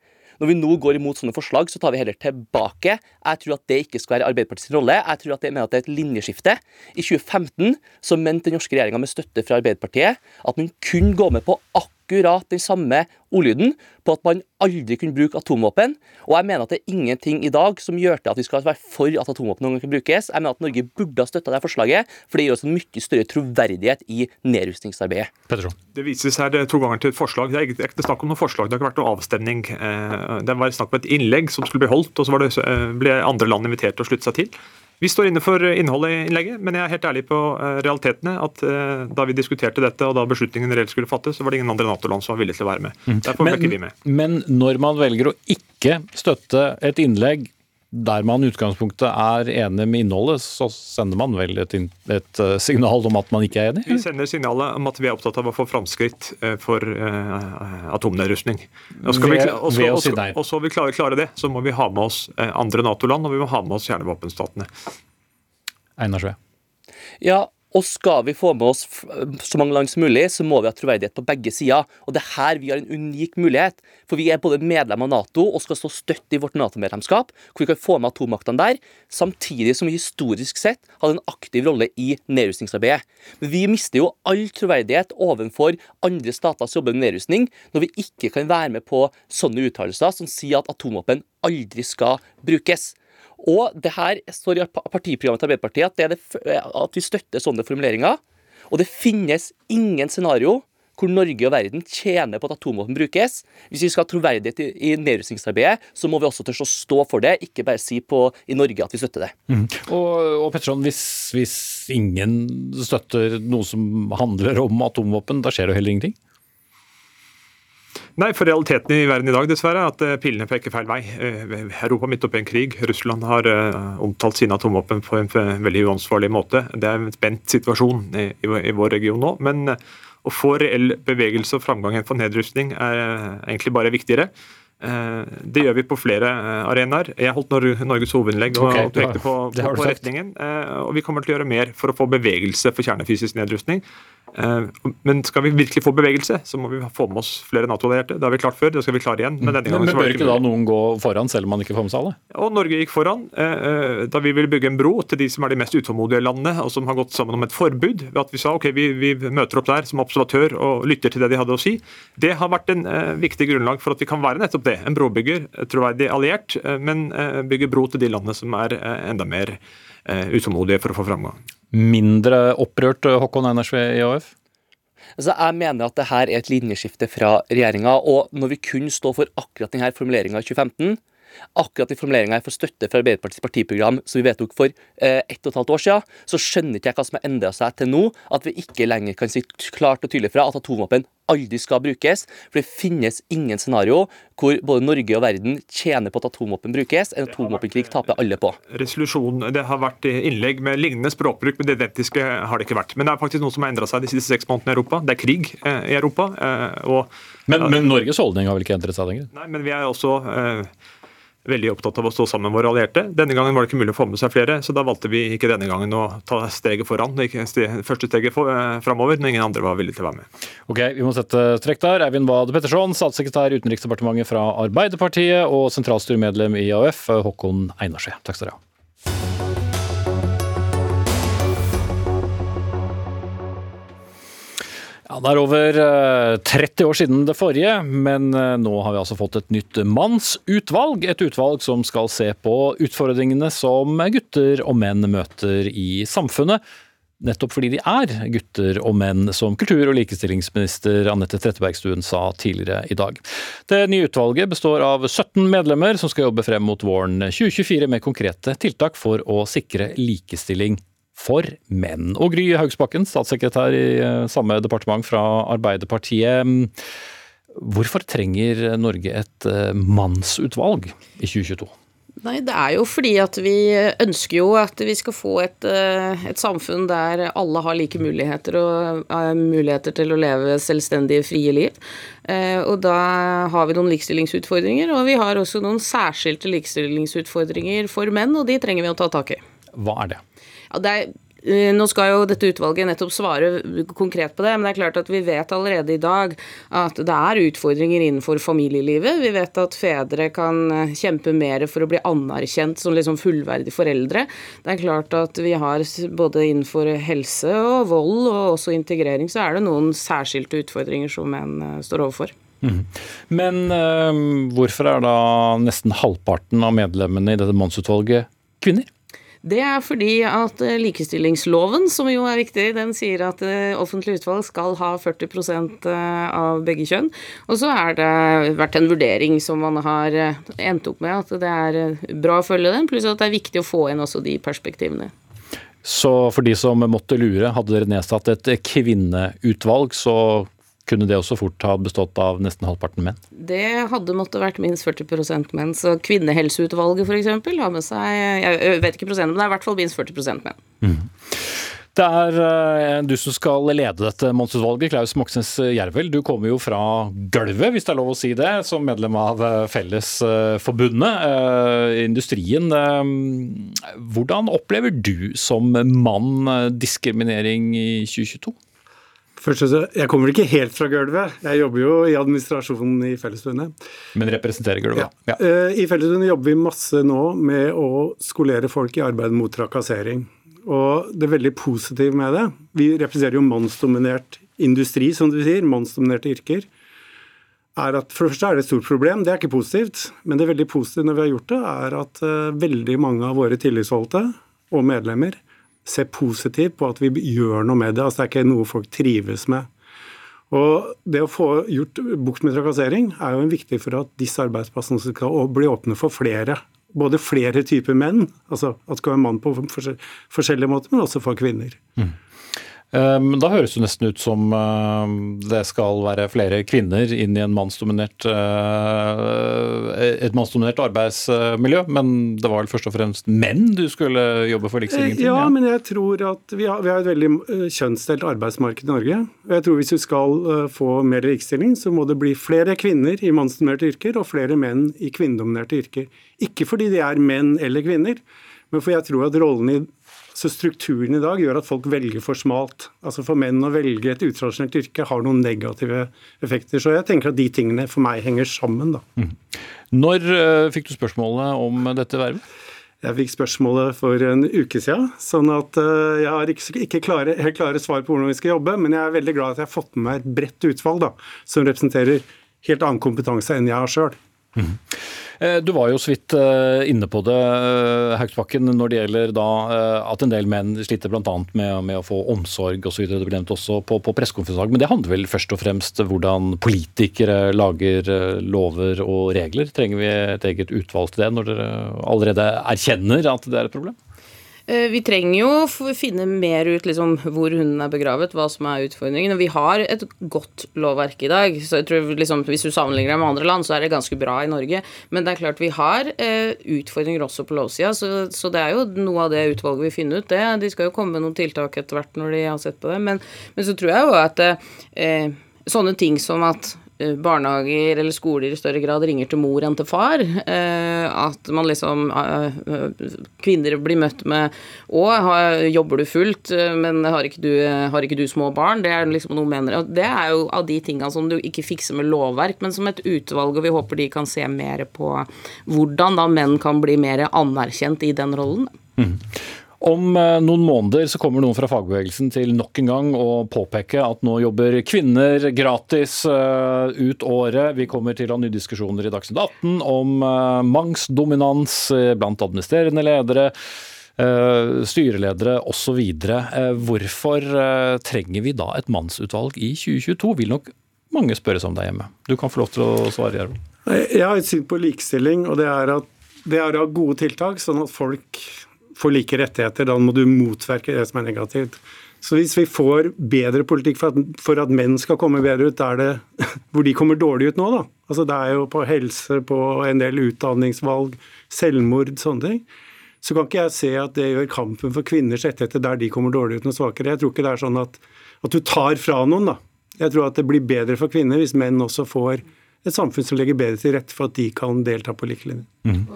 Når vi nå går imot sånne forslag, så tar vi heller tilbake. Jeg tror at det ikke skal være Arbeiderpartiets rolle. Jeg tror at det, mener at det er et linjeskifte. I 2015 så mente den norske regjeringa med støtte fra Arbeiderpartiet at man kunne gå med på akkurat den samme ordlyden på at man aldri kunne bruke atomvåpen. Og jeg mener at det er ingenting i dag som gjør til at vi skal være for at atomvåpen noen gang kan brukes. Jeg mener at Norge burde ha støtta det forslaget, for det gir oss en mye større troverdighet i nedrustningsarbeidet. Petro. Det vises her to ganger til et forslag. Det er ikke ikke snakk om noe forslag, det har ikke vært noe avstemning. Eh, Det var snakk om et innlegg som skulle bli holdt, og så det, eh, ble andre land invitert til å slutte seg til. Vi står inne for innholdet i innlegget, men jeg er helt ærlig på eh, realitetene. at eh, Da vi diskuterte dette og da beslutningen reelt skulle fattes, så var det ingen andre Nato-land som var villige til å være med. Derfor ble ikke vi med. men når man velger å ikke støtte et innlegg der man i utgangspunktet er enig med innholdet, så sender man vel et, et eh, signal om at man ikke er enig? Vi sender signalet om at vi er opptatt av å få framskritt eh, for uh, atomnedrustning. Og vi og så- og så- Og så vi klare, klare det, så må vi ha med oss andre Nato-land, og vi må ha med oss kjernevåpenstatene. Einar Sve. Ja, og skal vi få med oss så mange land som mulig, så må vi ha troverdighet på begge sider. Og det er her vi har en unik mulighet. For vi er både medlem av Nato og skal stå støtt i vårt Nato-medlemskap, hvor vi kan få med atommaktene der, samtidig som vi historisk sett hadde en aktiv rolle i nedrustningsarbeidet. Men vi mister jo all troverdighet overfor andre stater som med nedrustning, når vi ikke kan være med på sånne uttalelser som sier at atomvåpen aldri skal brukes. Og det her står i partiprogrammet til Arbeiderpartiet at, det det, at vi støtter sånne formuleringer. Og det finnes ingen scenario hvor Norge og verden tjener på at atomvåpen brukes. Hvis vi skal ha troverdighet i, nedrustningsarbeidet, så må vi også tørre å stå for det, ikke bare si på, i Norge at vi støtter det. Og, og Petterson, hvis, hvis ingen støtter noe som handler om atomvåpen, da skjer det jo heller ingenting? Nei, for realiteten i verden i dag dessverre er at pillene pilene peker feil vei. Eh, Europa midt oppe i en krig. Russland har eh, omtalt sine atomvåpen på en veldig uansvarlig måte. Det er en spent situasjon i, vår- region nå. Men eh, å få reell bevegelse og framgang for nedrustning er eh, egentlig bare viktigere. Eh, Det gjør vi på flere eh, arenaer. Jeg holdt Norges hovedinnlegg og okay, pekte på, på, på retningen. eh, Og vi kommer til å gjøre mer for å få bevegelse for kjernefysisk nedrustning. Eh, Men skal vi virkelig få bevegelse, så må vi få med oss flere Nato-allierte. Det har vi klart før, det skal vi klare igjen. Men denne gangen men bør ikke da noen gå foran, selv om man ikke får med seg alle? Og Norge gikk foran eh, eh, da vi ville bygge en bro til de som er de mest utålmodige landene, og som har gått sammen om et forbud. ved at Vi sa ok, vi, vi møter opp der som observatør og lytter til det de hadde å si. Det har vært en viktig grunnlag for at vi kan være nettopp det. En brobygger, troverdig alliert, men bygge bro til de landene som er enda mer utålmodige for å få framgang. Mindre opprørt Håkon NRSV i AUF? Altså, jeg mener at dette er et linjeskifte fra regjeringa, og når vi kun står for akkurat denne formuleringa i 2015, akkurat i formuleringa jeg får støtte fra Arbeiderpartiets partiprogram som vi vedtok for eh, ett og et halvt år siden, så skjønner ikke jeg hva som har endra seg til nå, at vi ikke lenger kan si klart og tydelig fra at atomvåpen aldri skal brukes. For det finnes ingen scenario hvor både Norge og verden tjener på at atomvåpen brukes. En atomvåpenkrig taper alle på. Resolusjon, Det har vært innlegg med lignende språkbruk, men det identiske har det ikke vært. Men det er faktisk noe som har endra seg de siste seks månedene i Europa. Det er krig eh, i Europa. eh, og Men, men Norges holdning har vel ikke endret seg lenger? Nei, men vi er også eh, veldig opptatt av å stå sammen med våre allierte. Denne gangen var det ikke mulig å få med seg flere, så da valgte vi ikke denne gangen å ta steget foran. Første steget for, eh, framover, når ingen andre var villige til å være med. Ok, Vi må sette strekk der. Eivind Wad Petterson, statssekretær i Utenriksdepartementet fra Arbeiderpartiet og sentralstyremedlem i AUF, Håkon Einarsjø. Takk skal dere ha. Ja, Det er over eh, 30 år siden det forrige, men eh, nå har vi altså fått et nytt mannsutvalg. Et utvalg som skal se på utfordringene som gutter og menn møter i samfunnet. Nettopp fordi de er gutter og menn, som kultur- og likestillingsminister Anette Trettebergstuen sa tidligere i dag. Det nye utvalget består av 17 medlemmer som skal jobbe frem mot våren 2024 med konkrete tiltak for å sikre likestilling for menn. Og Gry Haugsbakken, statssekretær i eh, samme departement fra Arbeiderpartiet. Hvorfor trenger Norge et eh, mannsutvalg i 2022? Nei, Det er jo fordi at vi ønsker jo at vi skal få et, eh, et samfunn der alle har like muligheter og muligheter til å leve selvstendige, frie liv. Og da har vi noen likestillingsutfordringer, og vi har også noen særskilte likestillingsutfordringer for menn, og de trenger vi å ta tak i. Hva er det? Ja, det er nå skal jo dette utvalget nettopp svare konkret på det, men det er klart at vi vet allerede i dag at det er utfordringer innenfor familielivet. Vi vet at fedre kan kjempe mer for å bli anerkjent som liksom fullverdige foreldre. Det er klart at vi har både innenfor helse og vold og også integrering, så er det noen særskilte utfordringer som menn står overfor. Mm. Men øh, hvorfor er da nesten halvparten av medlemmene i dette mannsutvalget kvinner? Det er fordi at eh, likestillingsloven, som jo er viktig, den sier at offentlige offentlig utvalg skal ha 40 eh, av begge kjønn. Og så har det vært en vurdering som man har endt opp med, at det er bra å følge den, pluss at det er viktig å få inn også de perspektivene. Så for de som måtte lure, hadde dere nedsatt et kvinneutvalg, så kunne det også fort ha bestått av nesten halvparten menn? Det hadde måttet vært minst 40% menn. Så Kvinnehelseutvalget f.eks. har med seg Jeg vet ikke prosenten, men det er i hvert fall minst 40 menn. Mm. Det er uh, du som skal lede dette mannsutvalget, Klaus Moxnes Jervel. Du kommer jo fra gulvet, hvis det er lov å si det, som medlem av eh, Fellesforbundet, uh, industrien. Hvordan opplever du som mann diskriminering i 2022? Først, Jeg kommer ikke helt fra gulvet. Jeg jobber jo i administrasjonen i Fellesforbundet. Men representerer gulvet? Ja. ja. I Fellesforbundet jobber vi masse nå med å skolere folk i arbeid mot trakassering. Og det er veldig positive med det Vi representerer jo mannsdominert industri, som du sier. Mannsdominerte yrker. er at For det første er det et stort problem, det er ikke positivt. Men det veldig positive når vi har gjort det, er at veldig mange av våre tillitsvalgte og medlemmer se positivt på at vi gjør noe med det. altså Det er ikke noe folk trives med. Og Det å få gjort bukt med trakassering er jo viktig for at disse arbeidsplassene skal bli åpne for flere. Både flere typer menn, altså at det skal være mann på forskjellige måter, men også for kvinner. Mm. Ehm, da høres det nesten ut som ehm, det skal være flere kvinner inn i mannsdominert, eh, et mannsdominert arbeidsmiljø, men det var vel først og fremst menn du skulle jobbe for likestilling til? Ja, ja, men jeg tror at vi har, vi har et veldig eh, kjønnsdelt arbeidsmarked i Norge. og jeg tror Hvis vi skal eh, få mer likestilling, så må det bli flere kvinner i mannsdominerte yrker og flere menn i kvinnedominerte yrker. Ikke fordi de er menn eller kvinner, men for jeg tror at rollen i så strukturen i dag gjør at folk velger for smalt. Altså For menn å velge et utradisjonelt yrke har noen negative effekter. Så jeg tenker at de tingene for meg henger sammen. da. Mm. Når uh, fikk du spørsmålet om dette vervet? Jeg fikk spørsmålet for en uke siden, sånn at uh, jeg har ikke, ikke klare, helt klare svar på hvordan vi skal jobbe, men jeg er veldig glad at jeg har fått med meg et bredt utvalg da, som representerer helt annen kompetanse enn jeg har sjøl. Mm. Eh, du var jo så vidt eh, inne på det, eh, Haugsbakken, når det gjelder da at en del menn sliter bl.a. Med, med å få omsorg osv. Det ble nevnt også på, på pressekonferansen Men det handler vel først og fremst hvordan politikere lager lover og regler? Trenger vi et eget utvalg til det, når dere allerede erkjenner at det er et problem? Eh, vi trenger jo finne mer ut liksom, hvor hunden er begravet, hva som er utfordringen. Og vi har et godt lovverk i dag. så jeg tror liksom, Hvis du sammenligner det med andre land, så er det ganske bra i Norge. Men det er klart vi har eh, utfordringer også på lovsida, så, så, det er jo noe av det utvalget vil finne ut. det. De skal jo komme med noen tiltak etter hvert når de har sett på det. Men, men så tror jeg jo at eh, sånne ting som at Eh, barnehager eller skoler i større grad ringer til mor enn til far. Eh, at man liksom eh, Kvinner blir møtt med Å, jobber du fullt, men har ikke, du, har ikke du små barn? Det er liksom noe mener. Det er jo av de tingene som du ikke fikser med lovverk, men som et utvalg, og vi håper de kan se mer på hvordan da menn kan bli mer anerkjent i den rollen. Mm. Om eh, noen måneder så kommer noen fra fagbevegelsen til nok en gang å påpeke at nå jobber kvinner gratis eh, ut året. Vi kommer til å ha nye diskusjoner i Dagsnytt 18 om mangsdominans blant administrerende ledere. Styreledere osv. Hvorfor trenger vi da et mannsutvalg i 2022, vil nok mange spørre seg om der hjemme. Du kan få lov til å svare, Gjermund. Jeg har et syn på likestilling, og det er at det er å ha gode tiltak, sånn at folk får like rettigheter, da må du motverke det som er negativt. Så hvis vi får bedre politikk for at, for at menn skal komme bedre ut, er det hvor de kommer dårlig ut nå, da. Altså Det er jo på helse, på en del utdanningsvalg, selvmord, sånne ting. Så kan ikke jeg se at det gjør kampen for kvinners rettigheter der de kommer dårlig ut, noe svakere. Jeg tror ikke det er sånn at, at du tar fra noen, da. Jeg tror at det blir bedre for kvinner hvis menn også får et samfunn som legger bedre til rette for at de kan delta på like linje. Mm.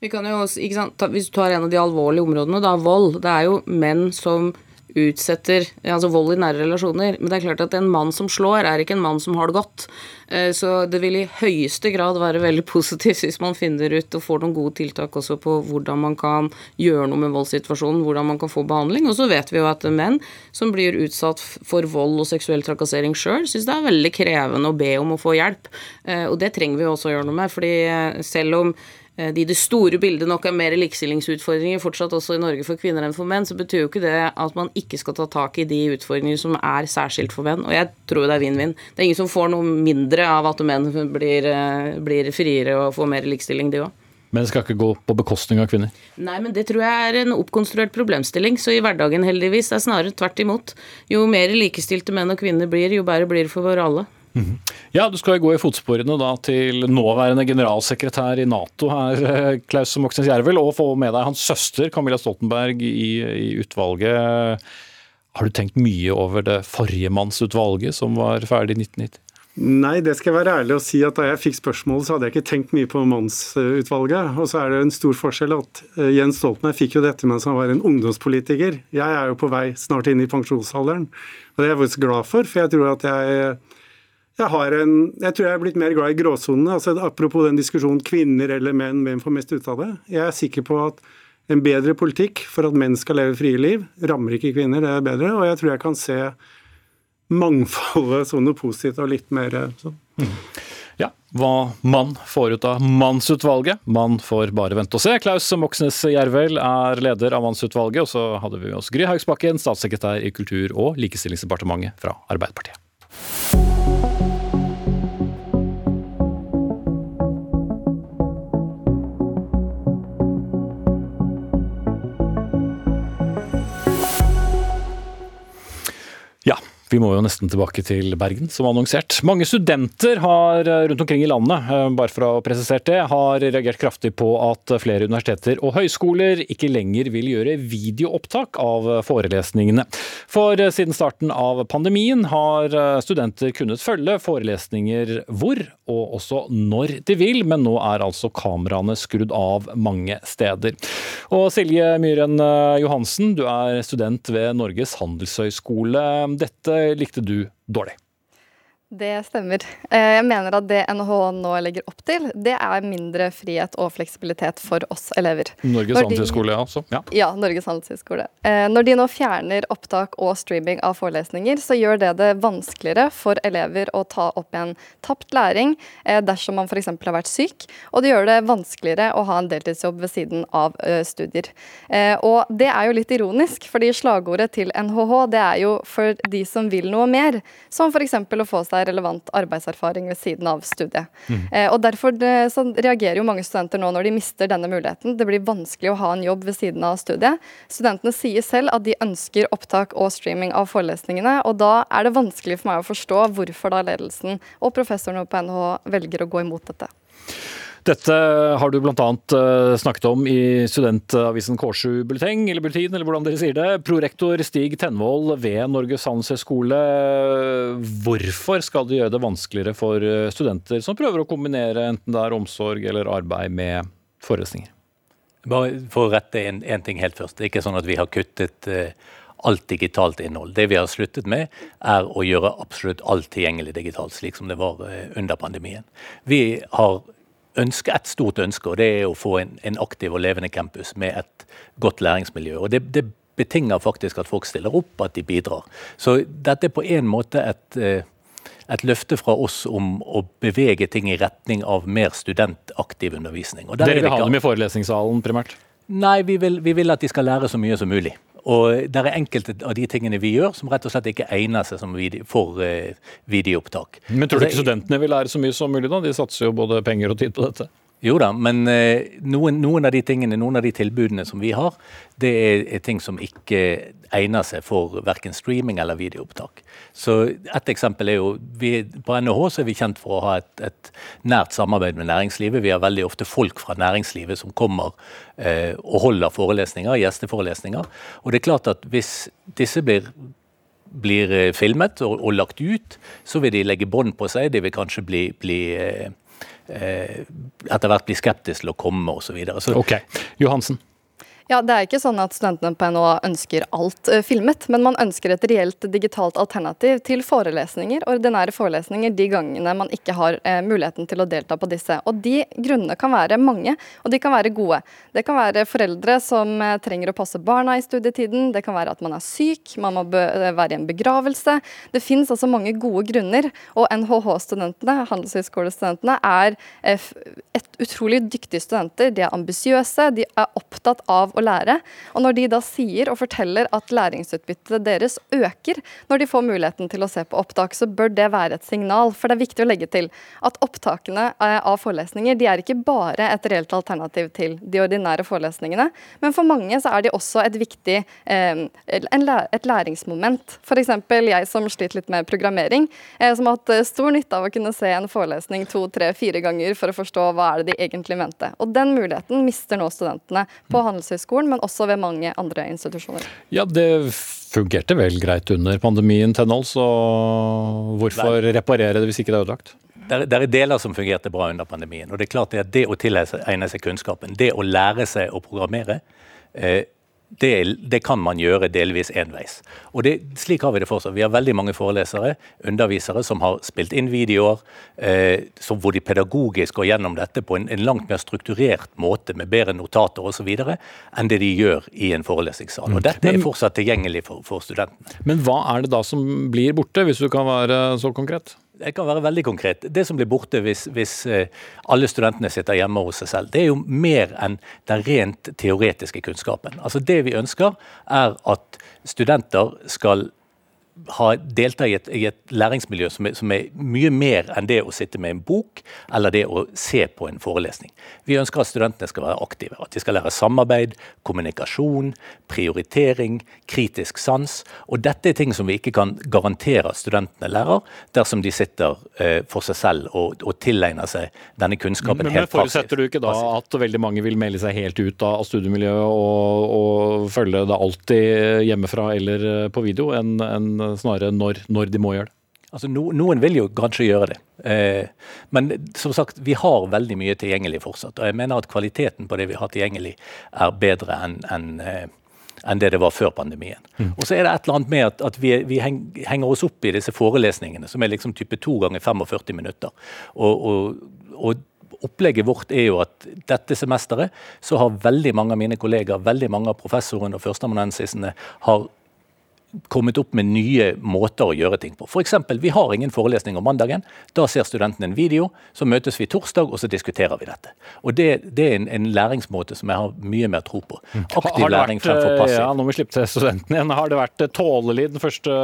Vi kan jo, ikke sant, Hvis du tar en av de alvorlige områdene, da, vold. Det er jo menn som utsetter altså vold i nære relasjoner. Men det er klart at en mann som slår, er ikke en mann som har det godt. Eh, så det vil i høyeste grad være veldig positivt hvis man finner ut og får noen gode tiltak også på hvordan man kan gjøre noe med voldssituasjonen, hvordan man kan få behandling. Og så vet vi jo at menn som blir utsatt for vold og seksuell trakassering sjøl, syns det er veldig krevende å be om å få hjelp. Eh, og det trenger vi også å gjøre noe med. fordi eh, selv om Eh, de det store bildet nok er mer likestillingsutfordringer fortsatt også i Norge for kvinner enn for menn, så betyr jo ikke det at man ikke skal ta tak i de utfordringene som er særskilt for menn. Og jeg tror det er vinn-vinn. Det er ingen som får noe mindre av at menn blir, eh, blir friere og får mer likestilling, de òg. Men det skal ikke gå på bekostning av kvinner? Nei, men det tror jeg er en oppkonstruert problemstilling. Så i hverdagen, heldigvis, er snarere tvert imot. Jo mer likestilte menn og kvinner blir, jo bedre blir det for alle. Mhm. Ja, Du skal jo gå i fotsporene da til nåværende generalsekretær i Nato her, eh, Klaus Moxnes Jervel, og få med deg hans søster Camilla Stoltenberg i, i utvalget. Har du tenkt mye over det forrige mannsutvalget som var ferdig i 1990? Nei, det skal jeg være ærlig og si at da jeg fikk spørsmålet, så hadde jeg ikke tenkt mye på mannsutvalget. Og så er det en stor forskjell at eh, Jens Stoltenberg fikk jo dette mens han var en ungdomspolitiker. Jeg er jo på vei snart inn i pensjonsalderen, og det er jeg faktisk glad for, for jeg tror at jeg jeg, en, jeg tror jeg er blitt mer glad i gråsonene. Altså, apropos den diskusjonen kvinner eller menn, hvem får mest ut av det. Jeg er sikker på at en bedre politikk for at menn skal leve frie liv, rammer ikke kvinner, det er bedre. Og jeg tror jeg kan se mangfoldet som noe positivt og litt mer sånn. Mm. Ja, hva mann får ut av Mannsutvalget. Man får bare vente og se. Klaus Moxnes Jervel er leder av Mannsutvalget, og så hadde vi med oss Gry Haugsbakken, statssekretær i Kultur- og likestillingsdepartementet fra Arbeiderpartiet. Vi må jo nesten tilbake til Bergen, som annonsert. Mange studenter har eh, rundt omkring i landet, eh, bare for å ha presisert det, har reagert kraftig på at flere universiteter og høyskoler ikke lenger vil gjøre videoopptak av forelesningene. For eh, siden starten av pandemien har studenter kunnet følge forelesninger hvor og også når de vil, men nå er altså kameraene skrudd av mange steder. Og Silje Myhren Johansen, du er student ved Norges handelshøyskole. Dette likte du dårlig? Det stemmer. Eh, jeg mener at det NHH nå legger opp til, det er mindre frihet og fleksibilitet for oss elever. Norges handelshøyskole, altså? Ja. ja, Norges handelshøyskole. Eh, når de nå fjerner opptak og streaming av forelesninger, så gjør det det vanskeligere for elever å ta opp igjen tapt læring eh, dersom man f.eks. har vært syk, og det gjør det vanskeligere å ha en deltidsjobb ved siden av studier. Og det er jo litt ironisk, fordi slagordet til NHH det er jo for de som vil noe mer, som f.eks. å få seg seg relevant arbeidserfaring ved siden av studiet. Mm. Eh, og Derfor det, reagerer jo mange studenter nå når de mister denne muligheten. Det blir vanskelig å ha en jobb ved siden av studiet. Studentene sier selv at de ønsker opptak og streaming av forelesningene, og da er det vanskelig for meg å forstå hvorfor da ledelsen og professorene på NHH velger å gå imot dette. Dette har du bl.a. Eh, snakket om i studentavisen K7 Bulleteng, eller Bulletin, eller hvordan dere sier det. Prorektor Stig Tenvold ved Norges handelshøyskole. Hvorfor skal det gjøre det vanskeligere for eh, studenter som prøver å kombinere enten det er omsorg eller arbeid med forelesninger? Bare for å rette en, ting helt først. Det er ikke sånn at vi har kuttet uh, alt digitalt innhold. Det vi har sluttet med, er å gjøre absolutt alt tilgjengelig digitalt, slik som det var under pandemien. Vi har ønske, et stort ønske, og det er å få en, en aktiv og levende campus med et godt læringsmiljø. Og det, det betinger faktisk at folk stiller opp, at de bidrar. Så dette er på en måte et eh, et løfte fra oss om å bevege ting i retning av mer studentaktiv undervisning. Dere vil ha dem i forelesningssalen primært? Nei, vi vil, vi vil, at de skal lære så mye som mulig. Og det er enkelte av de tingene vi gjør som rett og slett ikke egner seg video, for uh, videoopptak. Men tror du ikke studentene vil lære så mye som mulig, da? De satser jo både penger og tid på dette. Jo da, men eh, noen, noen, av de tingene, noen av de tilbudene som vi har, det er, er ting som ikke egner seg for verken streaming eller videoopptak. Så Et eksempel er jo vi, På NHH så er vi kjent for å ha et, et, nært samarbeid med næringslivet. Vi har veldig ofte folk fra næringslivet som kommer eh, og holder forelesninger, gjesteforelesninger. Og det er klart at hvis disse blir blir eh, filmet og, og, lagt ut, så vil de legge bånd på seg. De vil kanskje bli, bli eh, etter hvert blir skeptisk til å komme osv. Ok, Johansen. Ja, Det er ikke sånn at studentene på NHO ønsker alt uh, filmet, men man ønsker et reelt digitalt alternativ til forelesninger, ordinære forelesninger, de gangene man ikke har uh, muligheten til å delta på disse. Og De grunnene kan være mange, og de kan være gode. Det kan være foreldre som uh, trenger å passe barna i studietiden, det kan være at man er syk, man må være i en begravelse. Det finnes altså mange gode grunner, og NHH-studentene, handelshøyskolestudentene, er et utrolig dyktige studenter. De er ambisiøse, de er opptatt av å lære. Og når de da sier og forteller at læringsutbyttet deres øker når de får muligheten til å se på opptak, så bør det være et signal. For det er viktig å legge til at opptakene eh, av forelesninger de er ikke bare et reelt alternativ til de ordinære forelesningene, men for mange så er de også et viktig eh, et læringsmoment. F.eks. jeg som sliter litt med programmering, eh, som har hatt stor nytte av å kunne se en forelesning to, tre, fire ganger for å forstå hva er det de egentlig mente. Og den muligheten mister nå studentene på Handelshøyskolen skolen, men også ved mange andre institusjoner. Ja, det fungerte vel greit under pandemien, Tennhold, så hvorfor Nei. reparere det hvis ikke det er ødelagt? Det er, deler som fungerte bra under pandemien. og Det er klart at det å tilegne seg kunnskapen, det å lære seg å programmere, eh, det, det, kan man gjøre delvis enveis. Og det, Slik har vi det fortsatt. Vi har veldig mange forelesere, undervisere, som har spilt inn videoer eh, hvor de pedagogisk går gjennom dette på en, en langt mer strukturert måte, med bedre notater osv., enn det de gjør i en forelesningssal. Og Dette er fortsatt tilgjengelig for, for studentene. Men hva er det da som blir borte, hvis du kan være så konkret? Jeg kan være veldig konkret. Det som blir borte hvis, hvis, eh, alle studentene sitter hjemme hos seg selv, det er jo mer enn den rent teoretiske kunnskapen. Altså Det vi ønsker, er at studenter skal ha, delta i i et læringsmiljø som er, som er, mye mer enn det å sitte med en bok eller det å se på en forelesning. Vi ønsker at studentene skal være aktive. At de skal lære samarbeid, kommunikasjon, prioritering, kritisk sans. Og dette er ting som vi ikke kan garantere at studentene lærer dersom de sitter eh, for seg selv og, og tilegner seg denne kunnskapen men, helt passivt. Men forutsetter du ikke da at veldig mange vil melde seg helt ut av studiemiljøet og, og følge det alltid hjemmefra eller på video, enn en snarere når, når de må gjøre det? Altså, no, noen vil jo kanskje gjøre det. Eh, men som sagt, vi har veldig mye tilgjengelig fortsatt. Og jeg mener at kvaliteten på det vi har tilgjengelig, er bedre enn en, eh, enn det det var før pandemien. Mm. Og så er det et eller annet med at, at vi, vi, henger oss opp i disse forelesningene, som er liksom type to ganger 45 minutter. Og, og, og, opplegget vårt er jo at dette semesteret så har veldig mange av mine kollegaer, veldig mange av professorene og førsteamanuensisene har kommet opp med nye måter å gjøre ting på. F.eks. vi har ingen forelesning om mandagen. Da ser studentene en video, så møtes vi torsdag, og så diskuterer vi dette. Og Det, det er en, en, læringsmåte som jeg har mye mer tro på. Aktiv Aktiv læring fremfor passiv. Ja, nå må vi slippe til studentene igjen. Har det vært tålelig den første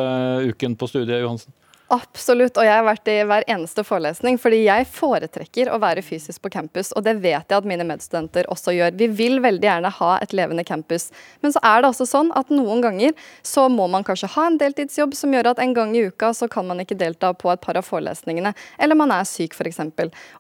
uken på studiet, Johansen? Absolutt, og jeg har vært i hver eneste forelesning. Fordi jeg foretrekker å være fysisk på campus, og det vet jeg at mine medstudenter også gjør. Vi vil veldig gjerne ha et levende campus. Men så er det også sånn at noen ganger så må man kanskje ha en deltidsjobb som gjør at en gang i uka så kan man ikke delta på et par av forelesningene, eller man er syk f.eks.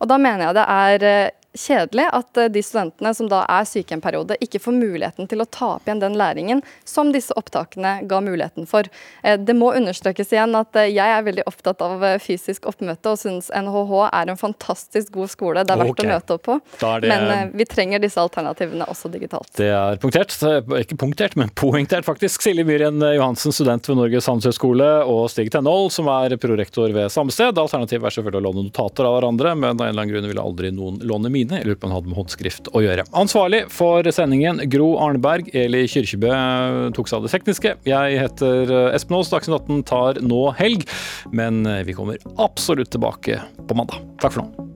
Og da mener jeg det er eh, kjedelig at eh, de studentene som da er syke en periode, ikke får muligheten til å ta opp igjen den læringen som disse opptakene ga muligheten for. Eh, det må understrekes igjen at eh, jeg er veldig opptatt av fysisk oppmøte og syns NHH er en fantastisk god skole det er verdt okay. å møte opp på. Det- Men vi trenger disse alternativene også digitalt. Det er punktert, ikke punktert, men poengtert faktisk. Silje Myhren Johansen, student ved Norges handelshøyskole, og Stig Tenhold, som er prorektor ved samme sted. Alternativet er selvfølgelig å låne notater av hverandre, men av en eller annen grunn ville aldri noen låne mine. Jeg lurer på om han hadde med håndskrift å gjøre. Ansvarlig for sendingen, Gro Arneberg. Eli Kyrkjebø tok seg av det tekniske. Jeg heter Espen Aas. Dagsnytt 18 tar nå helg, men vi kommer absolutt tilbake på mandag. Takk for nå.